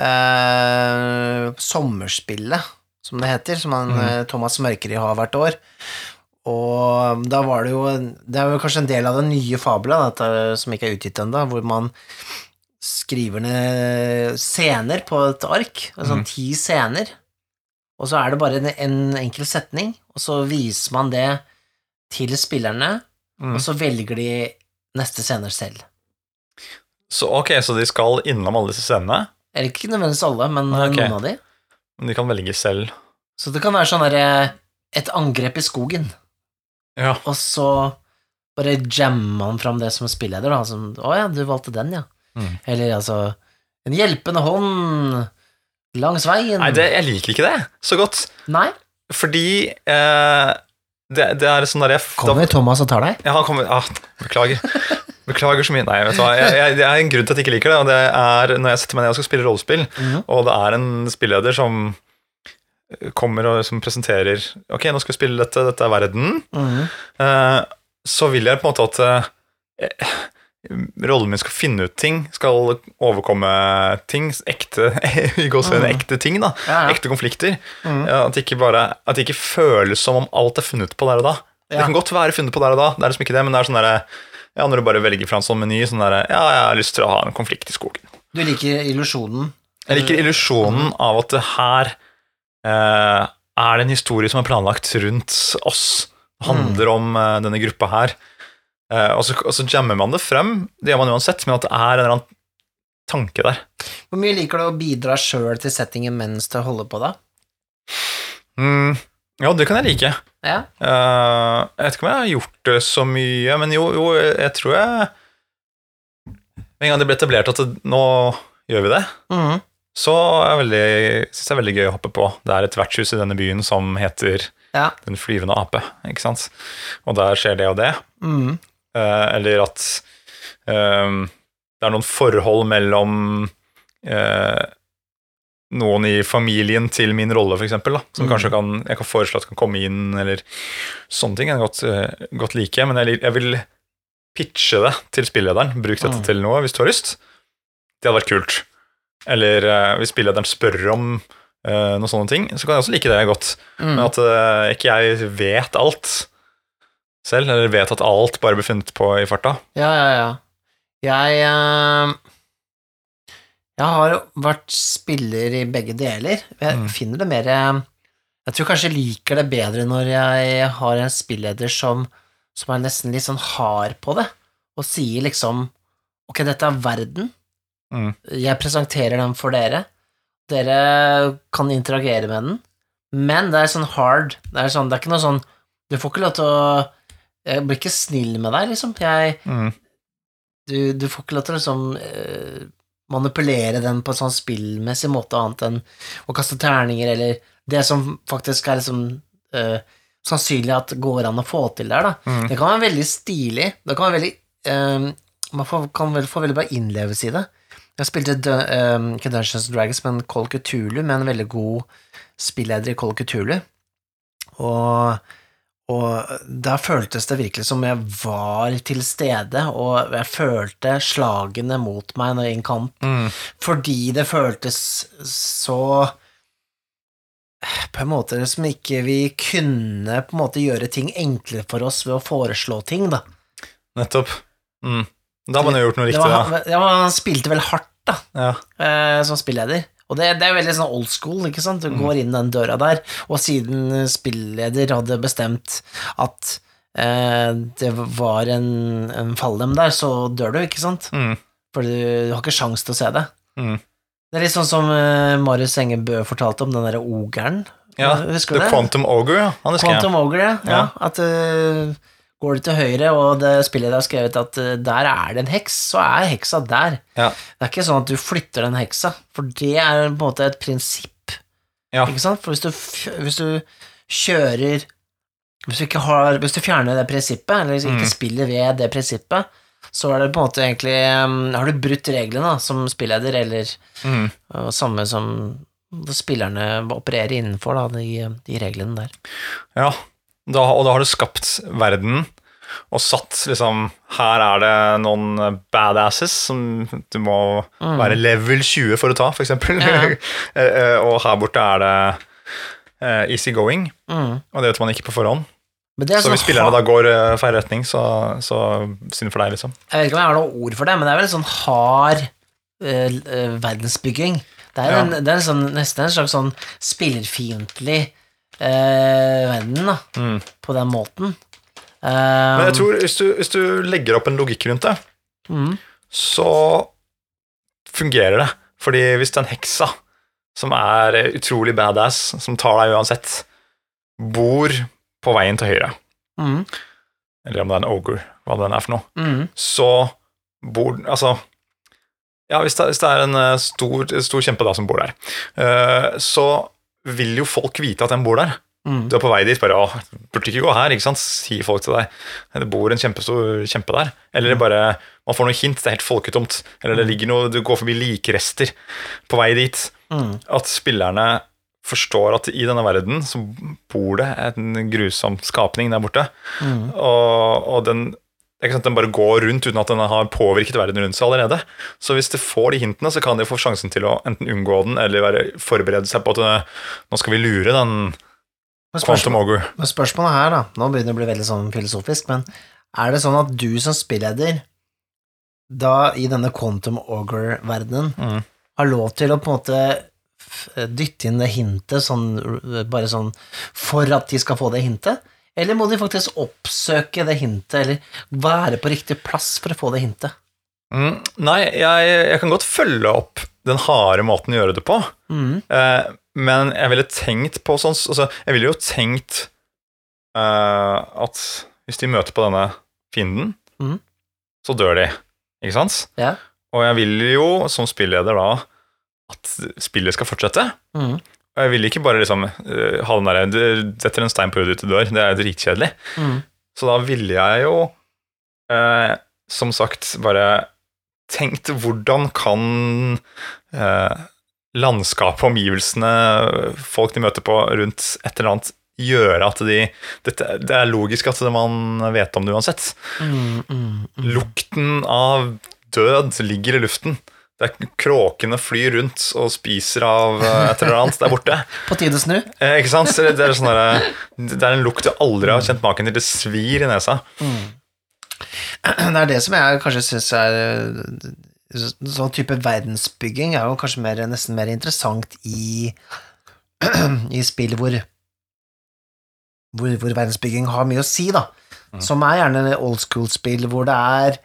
Uh, sommerspillet, som det heter, som han, mm. eh, Thomas Mørkeri har hvert år. Og da var det jo Det er jo kanskje en del av den nye Fabula, dette, som ikke er utgitt ennå, hvor man skriver ned scener på et ark, sånn mm. ti scener, og så er det bare en, en enkel setning, og så viser man det til spillerne, Mm. og så velger de neste scener selv. Så ok, så de skal innom alle disse scenene, Eller ikke nødvendigvis alle, men okay. noen av de. men de kan velge selv. Så det kan være sånn derre Et angrep i skogen, Ja. og så bare jammer man fram det som spilleder, da. Som Å ja, du valgte den, ja. Mm. Eller altså En hjelpende hånd langs veien. Nei, det, jeg liker ikke det så godt. Nei. Fordi eh, det, det er sånn der jeg, Kommer Thomas og tar deg? Ja, han kommer ah, Beklager. Beklager så mye. Nei, vet du hva. Jeg, jeg, det er en grunn til at jeg ikke liker det, og det er når jeg setter meg ned og skal spille rollespill, Mhm. og det er en spilleder som kommer og som presenterer Ok, nå skal vi spille dette, dette er verden. Mhm. Eh, så vil jeg på en måte at eh, rollen min skal finne ut ting, skal overkomme ting, ekte, *laughs* Mhm. ekte ting, da. Ja, ja. Ekte konflikter. Ja, At det ikke bare At det ikke føles som om alt er funnet på der og da. Det kan godt være funnet på der og da, det er liksom ikke det, men det er sånn derre ja, Når du bare velger fra en sånn meny, sånn derre Ja, jeg har lyst til å ha en konflikt i skogen. Du liker illusjonen? Jeg liker illusjonen av at det her eh, er det en historie som er planlagt rundt oss. Det handler om eh, denne gruppa her. Eh, og, så, og så jammer man det frem, det gjør man uansett, men at det er en eller annen tanke der. Hvor mye liker du å bidra sjøl til settingen mens du holder på, da? Mm, ja, det kan jeg like. Ja. Uh, jeg vet ikke om jeg har gjort det så mye, men jo, jo jeg tror jeg Med en gang det ble etablert at det, nå gjør vi det, Mhm. så syns jeg er veldig gøy å hoppe på. Det er et vertshus i denne byen som heter Ja. Den flyvende ape, ikke sant? Og der skjer det og det. Mhm. Eh, eller at ehm, det er noen forhold mellom eh, noen i familien til min rolle, eksempel, som Mm. kanskje kan, jeg kan foreslå at kan komme inn, eller sånne ting. Jeg kan godt, eh, godt like, men jeg, jeg vil pitche det til spillederen. Bruk dette Mm. til noe hvis du har lyst. Det hadde vært kult. Eller hvis spillederen spør om eh, noen sånne ting, så kan jeg også like det godt. Mm. Men at eh, ikke jeg vet alt selv, eller vet at alt bare blir funnet på i farta. Ja, ja, ja. Jeg eh, Jeg har vært spiller i begge deler. Jeg Mm. finner det mer eh, Jeg tror kanskje jeg liker det bedre når jeg har en spilleder som, som er nesten litt sånn hard på det, og sier liksom Ok, dette er verden. Mm. Jeg presenterer den for dere. Dere kan interagere med den, men det er sånn hard. Det er, sånn, det er ikke noe sånn Du får ikke lov til å Jeg blir ikke snill med deg, liksom. Jeg, Mm. du, du får ikke lov til å liksom uh, manipulere den på en sånn spillmessig måte, annet enn å kaste terninger, eller det som faktisk er liksom uh, sannsynlig at går an å få til der, da. Mm. Det kan være veldig stilig. Det kan være veldig uh, Man får, kan vel få veldig bra innlevelse i det. Jeg spilte eh, ikke Dungeons Dragons, men Call Cthulhu med en veldig god spilleder i Cthulhu. Og, og da føltes det virkelig som jeg var til stede, og jeg følte slagene mot meg når i kamp, Mm. fordi det føltes så på en måte som ikke vi kunne på en måte gjøre ting enklere for oss ved å foreslå ting, da. Nettopp. Mm. Da har man jo gjort noe riktig, da. ja, han spilte vel hardt, da, Ja. eh, som spilleder. Og det, det er veldig sånn old school, ikke sant? Du Mm. går inn den døra der, og siden spilleder hadde bestemt at eh, det var en, en falldem der, så dør du, ikke sant? Mm. For du har ikke sjans til å se det. Mm. Det er litt sånn som eh, Marius Engebø fortalte om den derre ogeren. ja. Husker du The det? Quantum Ogre, ja. Han husker jeg. Quantum Ogre, ja. ja. Ja. At uh, Går du til høyre, og det spillet har skrevet at eh, der er det en heks, så er heksa der. Ja. Det er ikke sånn at du flytter den heksa, for det er på en måte et prinsipp. Ja. Ikke sant? For hvis du, hvis du kjører Hvis du ikke har Hvis du fjerner det prinsippet, eller ikke Mm. spiller ved det prinsippet, så er det på en måte egentlig um, Har du brutt reglene da, som spilleder, eller Mm. uh, samme som spillerne opererer innenfor, da, de, de reglene der. Ja, da, og da har du skapt verden og satt liksom Her er det noen badasses som du må Mm. være level 20 for å ta, eksempel. Ja. *laughs* Eh, og her borte er det uh, easy going, Mm. og det vet man ikke på forhånd. Men det Så sånn hvis spillerne da går uh, feil retning, så, så synd for deg, liksom. Jeg vet ikke om jeg har noe ord for det, men det er vel sånn hard eh, verdensbygging. Det er, Ja. en, det er en sånn, nesten en slags sånn spillerfiendtlig verden, da, Mm. på den måten. Men jeg Eh, tror hvis du, hvis du legger opp en logikk rundt det, mm, så fungerer det. Fordi hvis den heksa, som er utrolig badass, som tar deg uansett, bor på veien til høyre, mm, eller om det er en ogre, hva det er for noe, mm, så bor Altså Ja, hvis det, hvis det er en eh, stor, stor kjempe da som bor der, eh, så vil jo folk vite at den bor der. mm, Du er på vei dit, bare 'Å, burde ikke gå her', ikke sant? sier folk til deg. Det bor en kjempestor kjempe der. Eller bare man får noen hint, det er helt folketomt. Eller det ligger noe, du går forbi likrester på vei dit. mm, At spillerne forstår at i denne verden så bor det en grusom skapning der borte. mm. Og, og den det er ikke sant, Den bare går rundt uten at den har påvirket verden rundt seg allerede. Så hvis de får de hintene, så kan de få sjansen til å enten unngå den eller være, forberede seg på at eh, nå skal vi lure den Quantum Ogur. Spørsmålet her, da Nå begynner det å bli veldig sånn filosofisk, men er det sånn at du som spilleder, da i denne Quantum Ogre-verdenen, Mm. har lov til å på en måte dytte inn det hintet sånn, bare sånn for at de skal få det hintet? Eller må de faktisk oppsøke det hintet, eller være på riktig plass for å få det hintet? Mm, nei, jeg, jeg kan godt følge opp den harde måten å gjøre det på. Mm. Eh, men jeg ville tenkt på sånn altså, Jeg ville jo tenkt eh, at hvis de møter på denne fienden, mm. så dør de. Ikke sant? Ja. Og jeg vil jo som spilleder da at spillet skal fortsette. Mm. Og jeg vil ikke bare liksom uh, ha den derre «Du setter en stein på hodet ditt, du dør. Det er dritkjedelig. Mm. Så da ville jeg jo, uh, som sagt, bare tenkt hvordan kan uh, landskapet, omgivelsene, folk de møter på rundt et eller annet, gjøre at de dette, Det er logisk at man vet om det uansett. Mm. Mm. Mm. Lukten av død ligger i luften. Det er Kråkene flyr rundt og spiser av eh, et eller annet der borte. *laughs* På tide å snu? Eh, ikke sant? Så det, er sånn derre- det er en lukt du aldri har kjent maken til. Det svir i nesa. *clears throat* Det er det som jeg kanskje syns er eh, Sånn type verdensbygging er jo kanskje mer, nesten mer interessant i, *clears throat* i spill hvor, hvor hvor verdensbygging har mye å si, da. Mm. Som er gjerne old school-spill hvor det er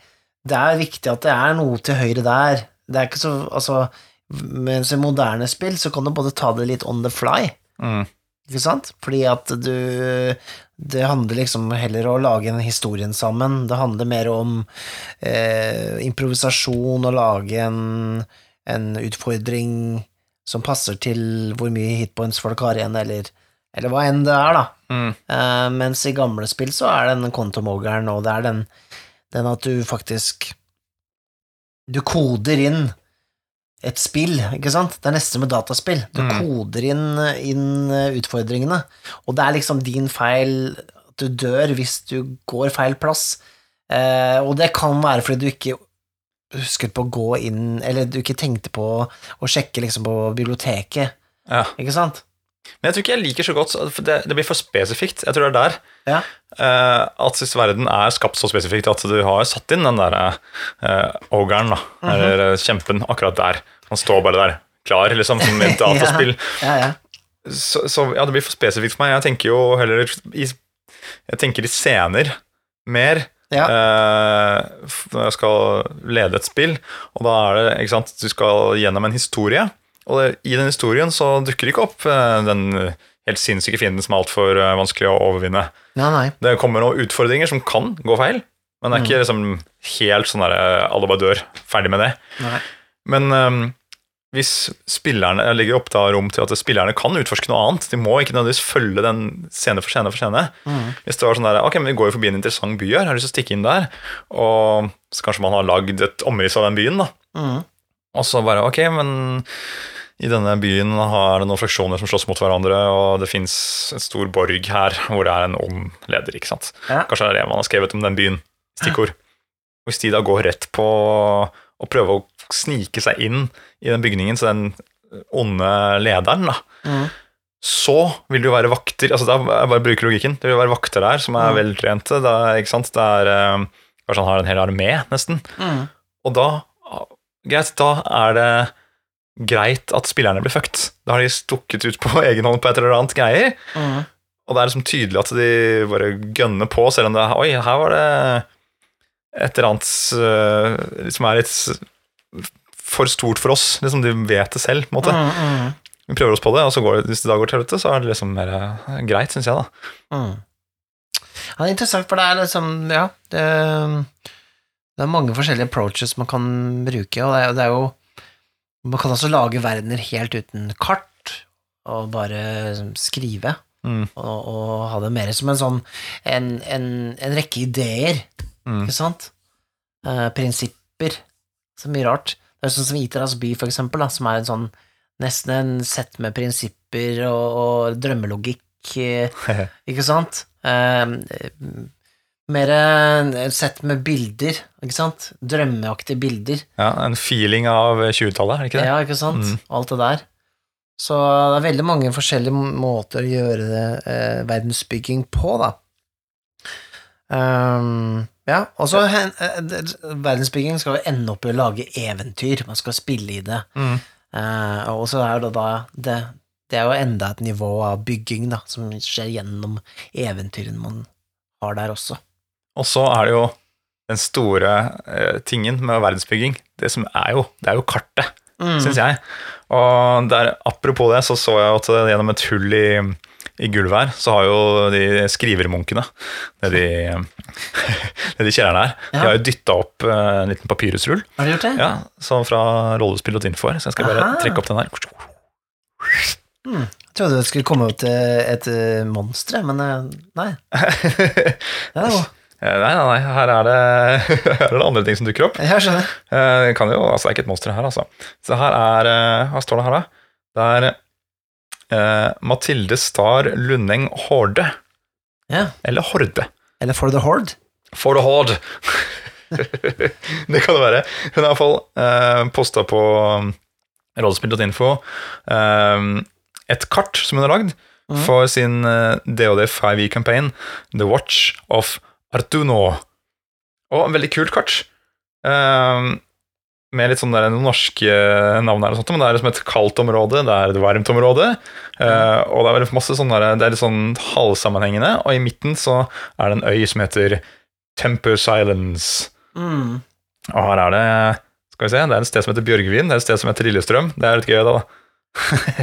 det er viktig at det er noe til høyre der. Det er ikke så Altså, mens i moderne spill så kan du både ta det litt on the fly, Mm. ikke sant? Fordi at du Det handler liksom heller om å lage en historien sammen. Det handler mer om eh, improvisasjon, og lage en, en utfordring som passer til hvor mye hitpoints folk har igjen, eller, eller hva enn det er, da. Mm. Uh, mens i gamle spill så er det den kontomogeren, og det er den, den at du faktisk Du koder inn et spill, ikke sant? Det er nesten med dataspill. Du Mm. koder inn, inn eh, utfordringene, og det er liksom din feil at du dør hvis du går feil plass. Eh, og det kan være fordi du ikke husket på å gå inn Eller du ikke tenkte på å sjekke liksom på biblioteket, Ja. ikke sant? Men jeg tror ikke jeg liker så godt for det, det blir for spesifikt. Jeg tror det er der. Ja. Uh, at siste verden er skapt så spesifikt at du har satt inn den der uh, ogeren, da, Mhm. eller eh, kjempen, akkurat der. Han står bare der, klar, liksom, som i et *laughs* dataspill. Ja, ja. så, så ja, det blir for spesifikt for meg. Jeg tenker jo heller i, jeg tenker i scener mer. Ja. Uh, når jeg skal lede et spill, og da er det ikke sant, du skal gjennom en historie. Og i den historien så dukker ikke opp eh, den helt sinnssyke fienden som er altfor uh, vanskelig å overvinne. Nei, nei. Det kommer noen utfordringer som kan gå feil, men det er ikke liksom helt sånn der alle bare dør. Ferdig med det. nei. Men um, hvis spillerne jeg legger opp da rom til at spillerne kan utforske noe annet, de må ikke nødvendigvis følge den scene for scene for scene. Mm. Hvis det var sånn der, ok, men vi går jo forbi en interessant by her, har lyst til å stikke inn der, og så kanskje man har lagd et omriss av den byen, da. Mm. Og så bare, ok, men i denne byen har det noen fraksjoner som slåss mot hverandre, og det fins en stor borg her hvor det er en ond leder, ikke sant. Ja. Kanskje det er det man har skrevet om den byen. Stikkord. Hvis de da går rett på å prøve å snike seg inn i den bygningen, så den onde lederen, da, Mm. så vil det jo være vakter altså da jeg bare bruker logikken, det vil være vakter der som er Mm. veltrente. Det er, ikke sant? Det er, eh, kanskje han har en hel armé, nesten. Mm. Og da, greit, da er det greit at spillerne blir fucked. Da har de stukket ut på *laughs* egen hånd på et eller annet greier. Mm. Og det er liksom tydelig at de bare gønner på, selv om det Oi, her var det et eller annet eh, som er litt for stort for oss. Liksom De vet det selv, på en måte. Mm, mm, Vi prøver oss på det, og så går det, hvis det da går til helvete, så er det liksom mer eh, greit, syns jeg, da. mm. Ja, det er interessant, for det er liksom Ja, det, det er mange forskjellige approaches man kan bruke, og det er, det er jo Man kan også lage verdener helt uten kart, og bare skrive. Mm. Og, og ha det mer som en sånn En, en, en rekke ideer, Mm. ikke sant? Eh, prinsipper. Så mye rart. Det er sånn som Iteras by, for eksempel, da, som er en sånn nesten en sett med prinsipper og, og drømmelogikk, eh, *laughs* ikke sant? Eh, mer sett med bilder, ikke sant? Drømmeaktige bilder. Ja, En feeling av 20-tallet, er det ikke det? Ja, ikke sant? Mm. Alt det der. Så det er veldig mange forskjellige måter å gjøre det, eh, verdensbygging på, da. Um, ja, og så eh, verdensbygging skal jo ende opp i å lage eventyr, man skal spille i det. Mm. Uh, og så er det da det, det er jo enda et nivå av bygging, da, som skjer gjennom eventyrene man har der også. Og så er det jo den store eh, tingen med verdensbygging. Det som er jo, det er jo kartet, Mm. syns jeg. Og der, apropos det, så så jeg at eh, gjennom et hull i, i gulvet her, så har jo de skrivermunkene nedi *laughs* de kjelleren her, de har jo dytta opp eh, en liten papyrusrull. Har du gjort det? Ja, sånn fra rollespill.info her, så jeg skal bare Aha. trekke opp den her. Jeg trodde det skulle komme ut eh, et monster, men nei. nei. Det Eh, Nei, nei, nei, her er, det, *laughs* her er det andre ting som dukker opp. Jeg skjønner. Eh, kan jo, altså det er ikke et monster her, altså. Så her er eh, Hva står det her, da? Det er eh, Mathilde Star Lundeng Horde. Ja. Eller Horde. Eller For the Horde. For the Horde. *laughs* det kan det være. Hun har iallfall uh, posta på um, rollespill.info eh, et kart som hun har lagd mm. for sin eh, DOD 5E-campaign, The Watch of Artuno. Og en veldig kult kart. Eh, med litt sånn noen norske navn her, og sånt, men det er liksom et kaldt område, det er et varmt område. Uh, og det er masse sånn der, det er litt sånn halvsammenhengende, og i midten så er det en øy som heter Tempus Islands. Mm. Og her er det skal vi se, det er et sted som heter Bjørgvin, det er et sted som heter Lillestrøm. Det er litt gøy, da.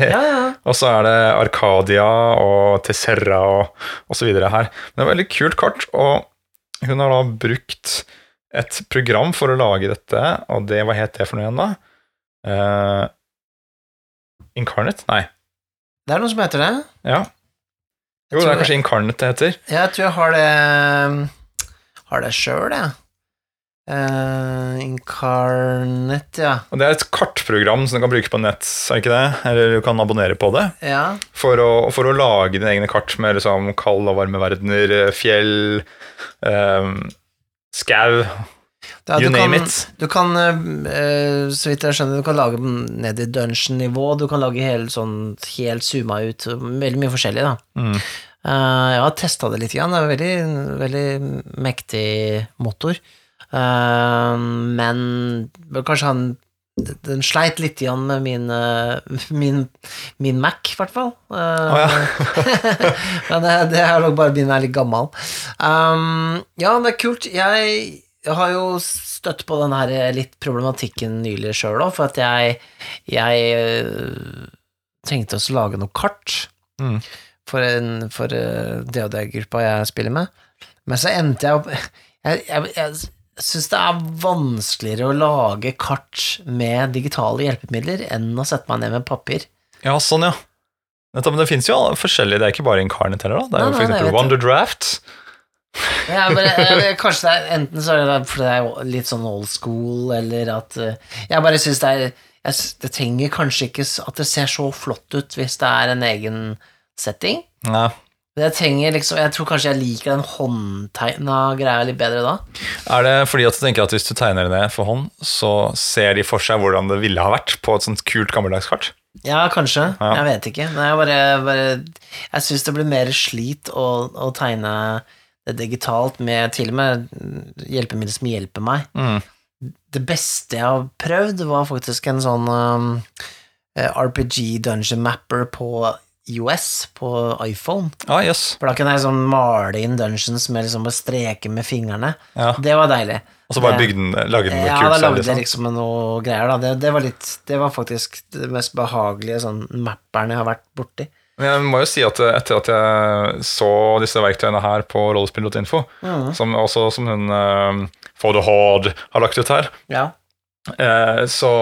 Ja, ja. *laughs* Og så er det Arkadia og Tesserra og, og så videre her. Men det er et veldig kult kart, og hun har da brukt et program for å lage dette, og det, hva het det for noe igjen, da? Uh, Incarnate? Nei. Det er noe som heter det. Ja. Jo, det er kanskje Incarnate det heter. Jeg tror jeg har det Har det sjøl, jeg. Eh, Incarnet, ja. Og Det er et kartprogram som du kan bruke på nett, er ikke det? Eller du kan abonnere på det. Ja. For å, for å lage dine egne kart med liksom kald og varme verdener, fjell, um, skau Ja, You name kan, it. Du kan, uh, så vidt jeg skjønner, du kan lage ned i dungeon-nivå, du kan lage helt sånn helt zooma ut, veldig mye forskjellig, da. Mm. Uh, jeg har testa det litt, grann. det er en veldig, veldig mektig motor. Eh, men kanskje han den sleit litt igjen med min, eh, *laughs* min, min Mac, i hvert fall. Oh, ja. *laughs* men det, det er nok bare min er litt gammel. Um, ja, det er kult. Jeg, jeg har jo støtt på den her litt problematikken nylig sjøl òg, for at jeg, jeg eh, trengte også lage noe kart. Mm. for, en, for DOD-gruppa jeg spiller med. Men så endte jeg opp *laughs* Jeg, jeg, jeg syns det er vanskeligere å lage kart med digitale hjelpemidler enn å sette meg ned med papir. Ja, sånn, ja. Men det fins jo forskjellige, det er ikke bare Incarnate heller, da. Det er jo Nei, for eksempel vet Wonder Draft. ja, bare, *laughs* eller, kanskje det er enten så er det fordi det er litt sånn old school, eller at eh, Jeg bare syns det er jeg, Det trenger kanskje ikke at det ser så flott ut hvis det er en egen setting. Nei. Men jeg trenger liksom Jeg tror kanskje jeg liker den håndtegna greia litt bedre da. Er det fordi at du tenker at hvis du tegner det ned for hånd, så ser de for seg hvordan det ville ha vært på et sånt kult gammeldags kart? Ja, kanskje. Ja. Jeg vet ikke. Men jeg bare, bare Jeg syns det blir mer slit å, å tegne det digitalt med til og med hjelpemidler som hjelper meg. Mm. Det beste jeg har prøvd, var faktisk en sånn um, eh, RPG dungeon mapper på IOS, på iPhone. Ah, yes. For da kunne jeg sånn male inn dungeons med liksom å streke med fingrene. Ja. Det var deilig. Og så bare bygde den, lagde den Ja, kult da lagde jeg liksom. liksom noe greier, da. Det, det var litt Det var faktisk det mest behagelige sånn mapperen jeg har vært borti. Men jeg må jo si at eh, etter at jeg så disse verktøyene her på rollespill.info, mm. som også som hun uh, For the Horde har lagt ut her, Ja. eh, så,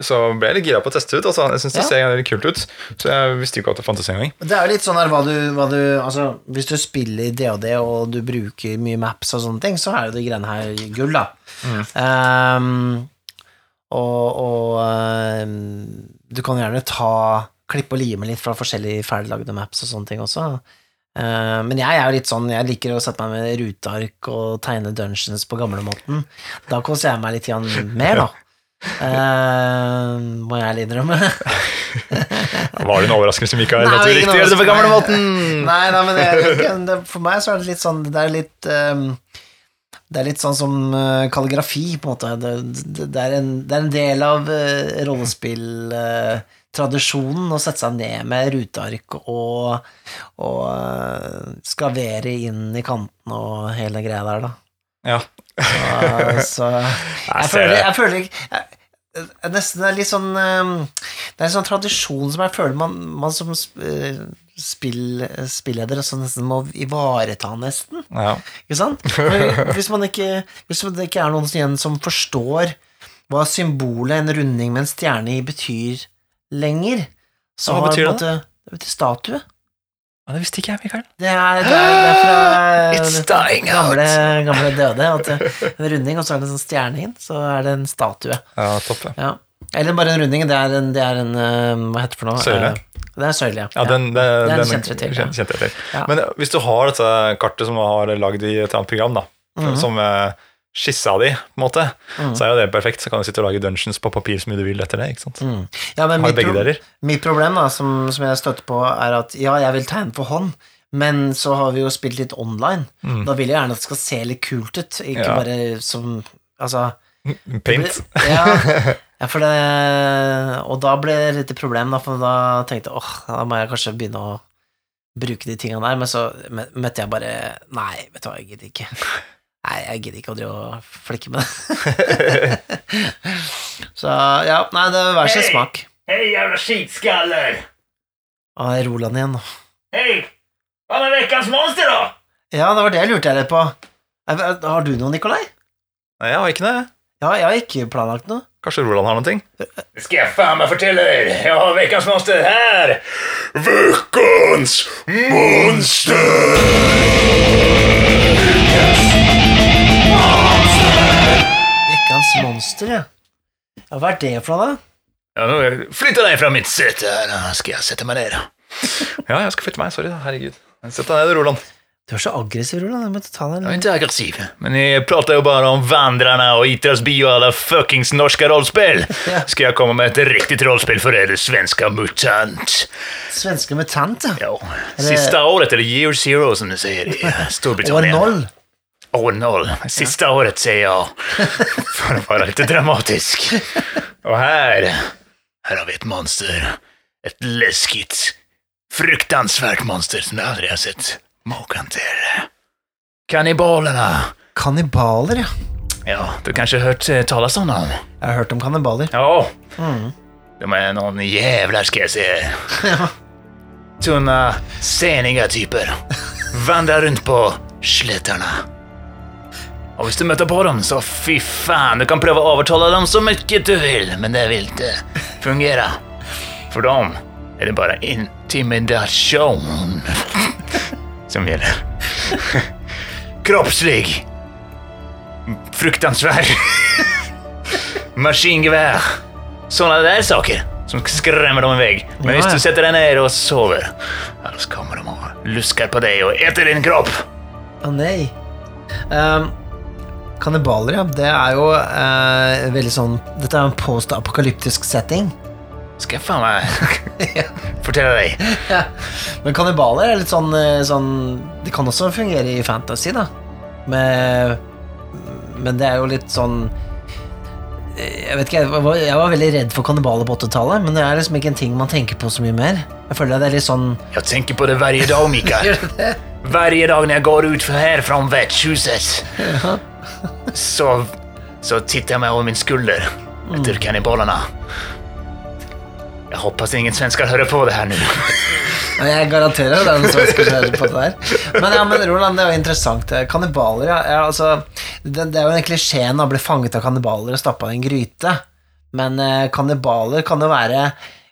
så ble jeg litt gira på å teste ut. Altså. Jeg syns det Ja. ser litt kult ut. Så jeg visste jo ikke at det fantes engang. Det er jo litt sånn her hva du, hva du Altså, hvis du spiller i DOD og du bruker mye maps og sånne ting, så er jo de greiene her gull, da. Ehm, og og um, du kan gjerne ta Klippe og lime litt fra forskjellige ferdiglagde maps og sånne ting også. Uh, men jeg er jo litt sånn, jeg liker å sette meg med ruteark og tegne dungeons på gamlemåten. Da koser jeg meg litt mer, da. *laughs* Ehm, må jeg ærlig innrømme. *laughs* Var det en overraskelse, Mikael? Nei, at du likte det på gamle gamlemåten? *laughs* Nei, nei, men det, er- det, for meg så er det litt sånn Det er litt um, Det er litt sånn som eh, kalligrafi, på en måte. Det, det, det, er, en, det er en del av uh, rollespilltradisjonen å sette seg ned med ruteark og, og uh, skravere inn i kantene og hele greia der, da. Ja. Så, så jeg, føler, jeg føler ikke nesten, Det er litt sånn um, Det er en sånn tradisjon som jeg føler man, man som eh, spill, spilleder altså nesten må ivareta, nesten. ja. Ikke sant? For Hvis man ikke Hvis det ikke er noen igjen som forstår hva symbolet en runding med en stjerne i betyr lenger, så Hva betyr det? Det betyr statue. Ja, Det visste ikke jeg, Mikael. Det er, det er, det er fra *gasps* It's dying gamle, gamle døde. At en runding, og så er det en sånn stjerne inn, så er det en statue. Ja, topp. ja. Ja. Eller bare en runding. Det er en, det er en eh, Hva heter det for noe? Søyle. Eh, Det er søyle, ja. Ja, den, det, Den den, kjente jeg til, ja. kjen- kjente jeg til. Ja. Men hvis du har dette kartet som du har lagd i et annet program, da, Mhm. som eh, skissa di, på en måte, mm. så er jo det perfekt. Så kan du sitte og lage dungeons på papir så mye du vil etter det. ikke sant? Mm. ja men mitt, pro deler. mitt problem, da, som, som jeg støtter på, er at ja, jeg vil tegne for hånd, men så har vi jo spilt litt online. Mm. Da vil jeg gjerne at det skal se litt kult ut, ikke Ja. bare som Altså *laughs* Paint. Ja, ja, for det Og da ble det litt problem, da, for da tenkte jeg åh, da må jeg kanskje begynne å bruke de tingene der, men så møtte jeg bare Nei, vet du hva, jeg gidder ikke. *laughs* Nei, jeg gidder ikke å drive og flikke med det. *laughs* så ja, nei, det er hver sin Hei! smak. Hei, jævla skitskaller! Å, det er Roland igjen nå. Hei! Hva med veckans monster da? Ja, det var det jeg lurte litt på. Er- er- Har du noe, Nikolai? Nei, jeg har ikke det. Ja, jeg har ikke planlagt noe. Kanskje Roland har noen ting? Det skal jeg faen meg fortelle deg! Jeg har veckans monster her. Veckans monster! Vekkens monster, ja. ja. Hva er det for noe, da? Ja, nå flytta deg fra mitt sete her. Nå skal jeg sette meg ned. Ja, jeg skal flytte meg. Sorry, da. herregud. Sett deg ned, Roland. Du er så aggressiv, Roland. Jeg måtte ta deg Jeg er en ikke aggressiv, men jeg prater jo bare om vandrerne og Idrettsby og alle fuckings norske rollspill. *laughs* Ja. Skal jeg komme med et riktig rollspill for dere svenske mutant? svenske mutant, ja. Ja, Siste året, eller year zero som du sier i *laughs* Storbritannia. Storbritannia. null. År noll. ja. året, sier jeg. For å være litt dramatisk. Og her Her har vi et monster. Et läskigt, fruktansvært monster som du aldri har sett maken til. Kannibalene. Kannibaler, ja. Ja, du kanskje hørt tales talas om dem? Jeg har hørt om kannibaler. Ja, Mm. de er noen jævler, skal jeg si. *laughs* Tunne seniga typer. Vandrar rundt på sletterna. Og hvis du møter på dem, så fy faen, du kan prøve å overtale dem så mye du vil, men det vil ikke fungere. For dem er det bare intimidasjon *laughs* som gjelder. *laughs* Kroppslig. Fruktansvær. *laughs* Maskingevær. Sånne der saker som skremmer dem iväg. Men hvis du setter deg ned og sover, ja, så kommer de og lusker på deg og eter din kropp. Å nei. Um, Kannibaler, ja. Det er jo eh, veldig sånn Dette er en post-apokalyptisk setting. Skal jeg faen meg *laughs* fortelle deg. Ja. Men kannibaler er litt sånn, eh, sånn Det kan også fungere i fantasy, da. Med, men det er jo litt sånn eh, Jeg vet ikke, jeg var, jeg var veldig redd for kannibaler på 80-tallet, men det er liksom ikke en ting man tenker på så mye mer. Jeg føler det er litt sånn Jeg tenker på det hver dag, Mikael. *laughs* Hver dag når jeg går ut för här från värdhuset så, så titter jeg meg over min skulder etter mm. kannibalerna. Jeg håper ingen svensker hører på det her nå. Jeg garanterer det er noen svensker som hører på det der. Men ja, men Roland, det er jo interessant. Kannibaler, ja. ja altså, det, det er jo en klisjeen å bli fanget av kannibaler og stappa i en gryte. Men eh, kannibaler kan jo være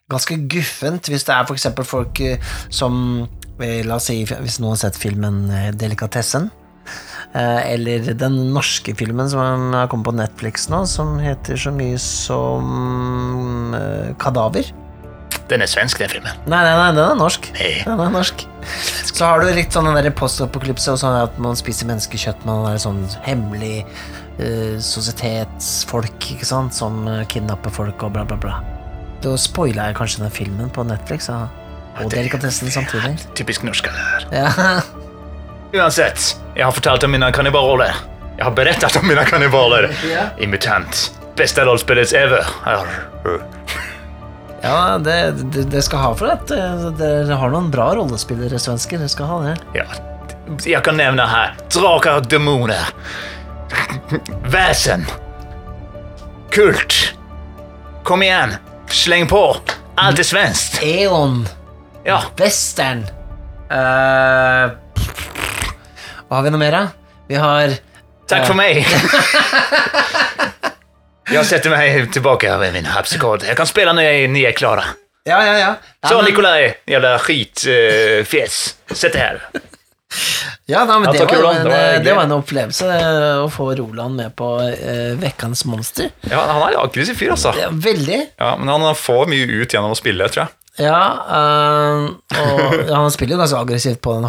ganske guffent hvis det er f.eks. folk eh, som eh, La oss si hvis noen har sett filmen eh, Delikatessen. Eh, eller den norske filmen som har kommet på Netflix nå, som heter så mye som eh, Kadaver. Den er svensk den filmen. Nei, nei, nei, den er norsk. Nei. Den er norsk. Så har du litt sånn den postapokalypse og sånn at man spiser menneskekjøtt, man er sånn hemmelig uh, sosietetsfolk, ikke sant, som eh, kidnapper folk og bla, bla, bla. Da spoila jeg kanskje den filmen på Netflix, ja. og det- delikatessen samtidig. Typisk norsk, det her. Ja. Uansett, jeg har fortalt om mine kannibaler. Jeg har berettet om mine kannibaler Ja. i MUTANT. Bästa rollspelet ever. ja, det, det, det skal ha for at eh, dere har noen bra rollespillere, svensker. Det skal ha det. Ja, jeg kan nevne her draker og demoner. Vesen. Kult. Kom igjen. Sleng på. Alt er svenskt. Eon. Ja, Western. Eh, hva har vi noe mer, da? Vi har Takk for meg! *laughs* jeg setter meg tilbake med min harpsikord. Jeg kan spille når jeg, når jeg er klar. Ja, ja, ja. ja Så men- jævla skitfjes, uh, sett deg her. Ja, da, men Ja, det, var, en, Det var det, var en opplevelse eh, å få Roland med på uh, Vekkans monster. Ja, han er en aggressiv fyr, altså. Ja, veldig. Ja, men han får mye ut gjennom å spille, tror jeg. Ja, øh, og ja, han spiller jo ganske aggressivt på den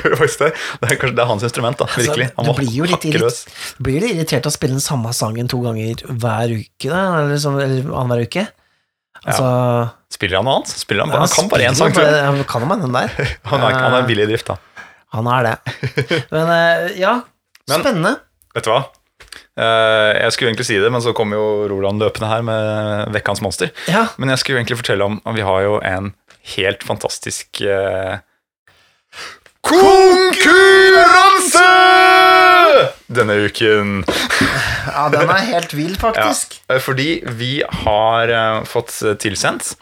gjør faktisk det. Det er kanskje det er hans instrument, da. Virkelig. Altså, Han du var blir jo litt hakkeløs. du blir litt irritert av å spille den samme sangen to ganger hver uke, da, eller, sånn, eller annenhver uke. Altså, Spiller han noe annet? Spiller han, han han kan bare én sang, tror jeg. bare- Han kan jo den der. *laughs* Han er, han er billig i drift, da. Han er det. *laughs* Men eh, ja, Men- spennende. Vet du hva? Eh, jeg skulle egentlig si det, men så kom jo Roland løpende her med Vekkans monster. Ja, Men jeg skulle egentlig fortelle om at vi har jo en helt fantastisk eh, Konkurranse! Denne uken. ja, den er helt vill, faktisk. *laughs* Ja, Fordi vi har eh, fått tilsendt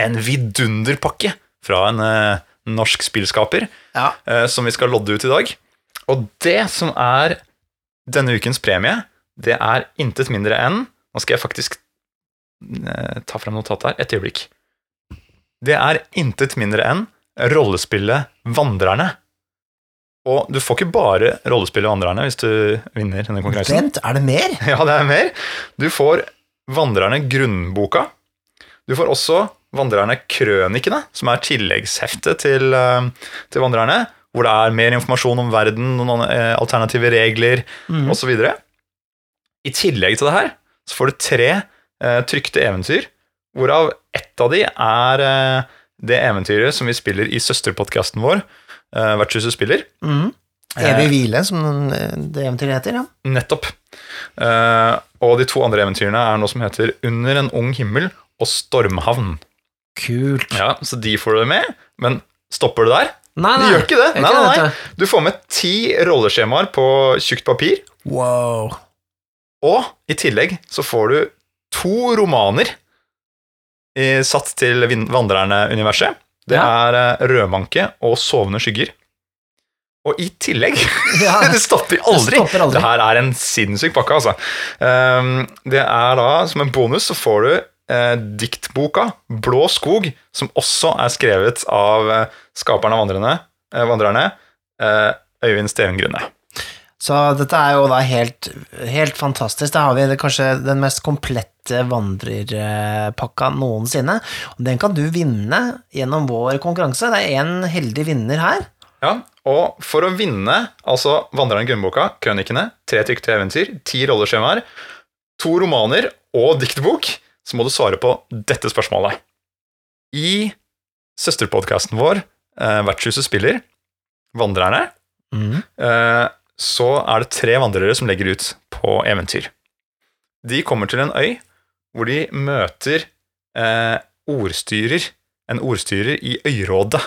en vidunderpakke fra en eh, norsk spillskaper Ja. eh, som vi skal lodde ut i dag. Og det som er denne ukens premie, det er intet mindre enn Nå skal jeg faktisk eh, ta frem notatet her. Et øyeblikk. Det er intet mindre enn rollespillet Vandrerne. Og du får ikke bare rollespillet Vandrerne hvis du vinner denne konkurransen. Vent, er det mer? *laughs* Ja, det er mer. Du får Vandrerne grunnboka. Du får også Vandrerne krønikene, som er tilleggsheftet til, eh, til Vandrerne, hvor det er mer informasjon om verden, noen eh, alternative regler mm. osv. I tillegg til det her så får du tre eh, trykte eventyr, hvorav ett av de er eh, det eventyret som vi spiller i søsterpodkasten vår, eh, Vertshuset spiller. Mm. Evig hvile, som det eventyret heter, ja. Nettopp. Uh, og de to andre eventyrene er noe som heter Under en ung himmel og Stormhavn. Kult. Ja, Så de får du med, men stopper du der? Nei, De gjør ikke det. Nei, nei, nei. du. Får med ti rolleskjemaer på tjukt papir, Wow. og i tillegg så får du to romaner i, satt til Vandrerne-universet. Det Ja. er eh, rødmanke og sovende skygger. Og i tillegg Ja, *laughs* *laughs* Det stopper aldri! Det stopper aldri. Det her er en sinnssyk pakke, altså. Um, det er da, som en bonus, så får du eh, diktboka Blå skog, som også er skrevet av eh, skaperen av vandrerne, eh, vandrerne eh, Øyvind Stevengrunne. Så dette er jo da helt, helt fantastisk. Da har vi det kanskje den mest komplette vandrerpakka noensinne. Og den kan du vinne gjennom vår konkurranse. Det er én heldig vinner her. Ja, og for å vinne altså Vandreren grunnboka, Krønikene, tre tykte eventyr, ti rolleskjemaer, to romaner og diktbok, så må du svare på dette spørsmålet. I søsterpodkasten vår, eh, Vertshuset spiller, Vandrerne, Mm. eh, så er det tre vandrere som legger ut på eventyr. De kommer til en øy hvor de møter eh, ordstyrer, en ordstyrer i øyrådet,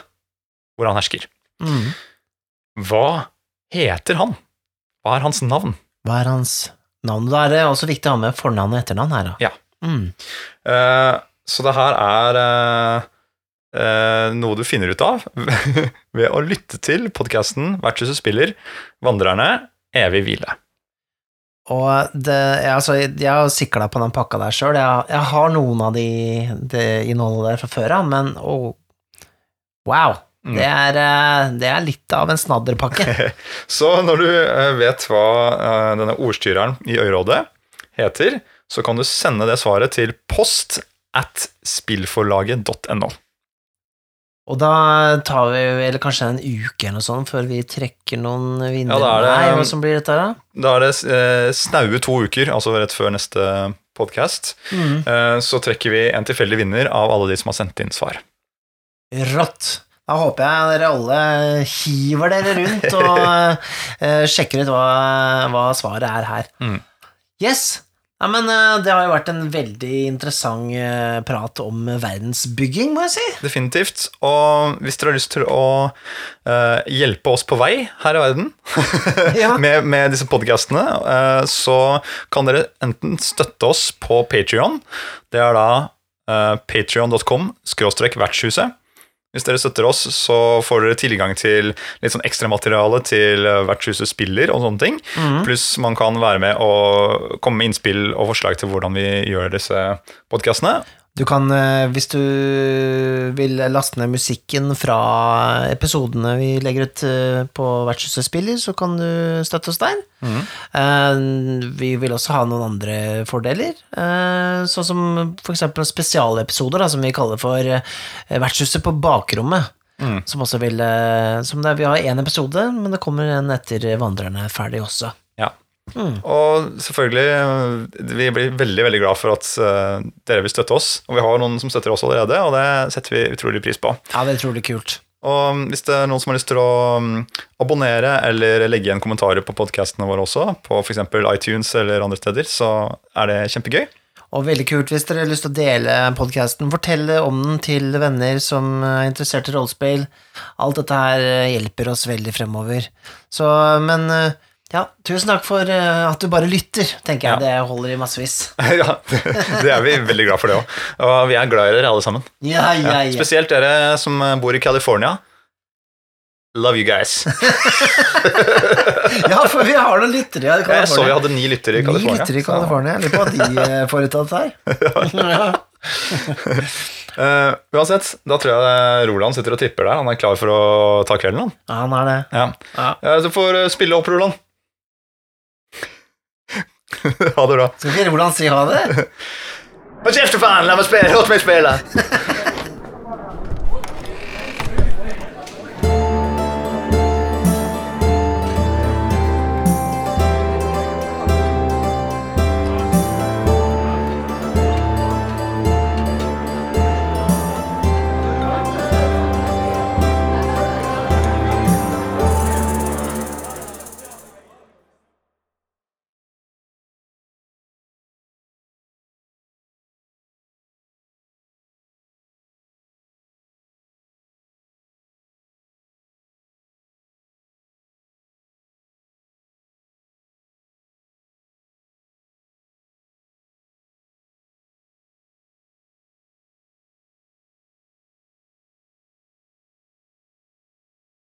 hvor han hersker. Mm. Hva heter han? Hva er hans navn? Hva er hans navn? Da er det også viktig å ha med fornavn og etternavn her, da. Ja. Mm. Eh, så det her er eh, eh, noe du finner ut av *laughs* ved å lytte til podkasten Vertshuset spiller, Vandrerne, evig hvile. Og det, jeg, altså, jeg har sikla på den pakka der sjøl. Jeg, jeg har noen av de, de innholdet der fra før av, men oh, wow. Mm. Det, er, det er litt av en snadderpakke. *laughs* Så når du vet hva denne ordstyreren i øyrådet heter, så kan du sende det svaret til post at spillforlaget.no. Og da tar vi vel kanskje en uke eller noe sånt før vi trekker noen vinnere. Ja, da er det- Nei, som blir dette da? Da er det eh, snaue to uker, altså rett før neste podkast, Mm. eh, så trekker vi en tilfeldig vinner av alle de som har sendt inn svar. Rått. Da håper jeg dere alle hiver dere rundt og *laughs* eh, sjekker ut hva, hva svaret er her. Mm. Yes. Ja, men eh, det har jo vært en veldig interessant eh, prat om verdensbygging, må jeg si. Definitivt. Og hvis dere har lyst til å uh, hjelpe oss på vei her i verden *laughs* *laughs* Ja. med, med disse podkastene, uh, så kan dere enten støtte oss på Patrion. Det er da uh, patrion.com skråstrek vertshuset. Hvis dere støtter oss, så får dere tilgang til litt sånn ekstramateriale til eh, Vertshuset spiller og sånne ting. Mm. Pluss man kan være med og komme med innspill og forslag til hvordan vi gjør disse podkastene. Du kan, eh, hvis du vil laste ned musikken fra episodene vi legger ut eh, på Vertshuset spiller, så kan du støtte oss der. Eh, Vi vil også ha noen andre fordeler, sånn som eksempel spesialepisoder, da, som vi kaller for Vertshuset på bakrommet. Mm. Som også vil som det, er- Vi har én episode, men det kommer en etter Vandrerne ferdig også. Mm. Og selvfølgelig, øh, vi blir veldig veldig glad for at øh, dere vil støtte oss. Og vi har noen som støtter oss allerede, og det setter vi utrolig pris på. Ja, det er utrolig kult. Og hvis det er noen som har lyst til å mm, abonnere eller legge igjen kommentarer på podkastene våre også, på f.eks. iTunes eller andre steder, så er det kjempegøy. Og veldig kult hvis dere har lyst til å dele podkasten. Fortelle om den til venner som er interessert i rollespill. Alt dette her eh, hjelper oss veldig fremover. Så, men eh, ja, tusen takk for eh, at du bare lytter, tenker jeg. Ja. Det holder i massevis. *laughs* ja, det, er vi veldig glad for det òg. Og vi er glad i dere alle sammen. Ja, ja, ja. Spesielt dere som bor i California. Love you guys. *laughs* ja, for vi har noen lyttere i Jeg så vi hadde ni lyttere i Ni lytter lyttere i California. Jeg lurer på hva de eh, får ut av dette her. *laughs* Eh, uansett, da tror jeg Roland sitter og tipper der. Han er klar for å ta kvelden, han. ja, han er det. Ja. Ja. Du får spille opp, Roland. *laughs* ha det bra. Skal ikke Roland si ha det? *laughs* Hold kjeft, faen! La meg spille! Låt meg spille! *laughs*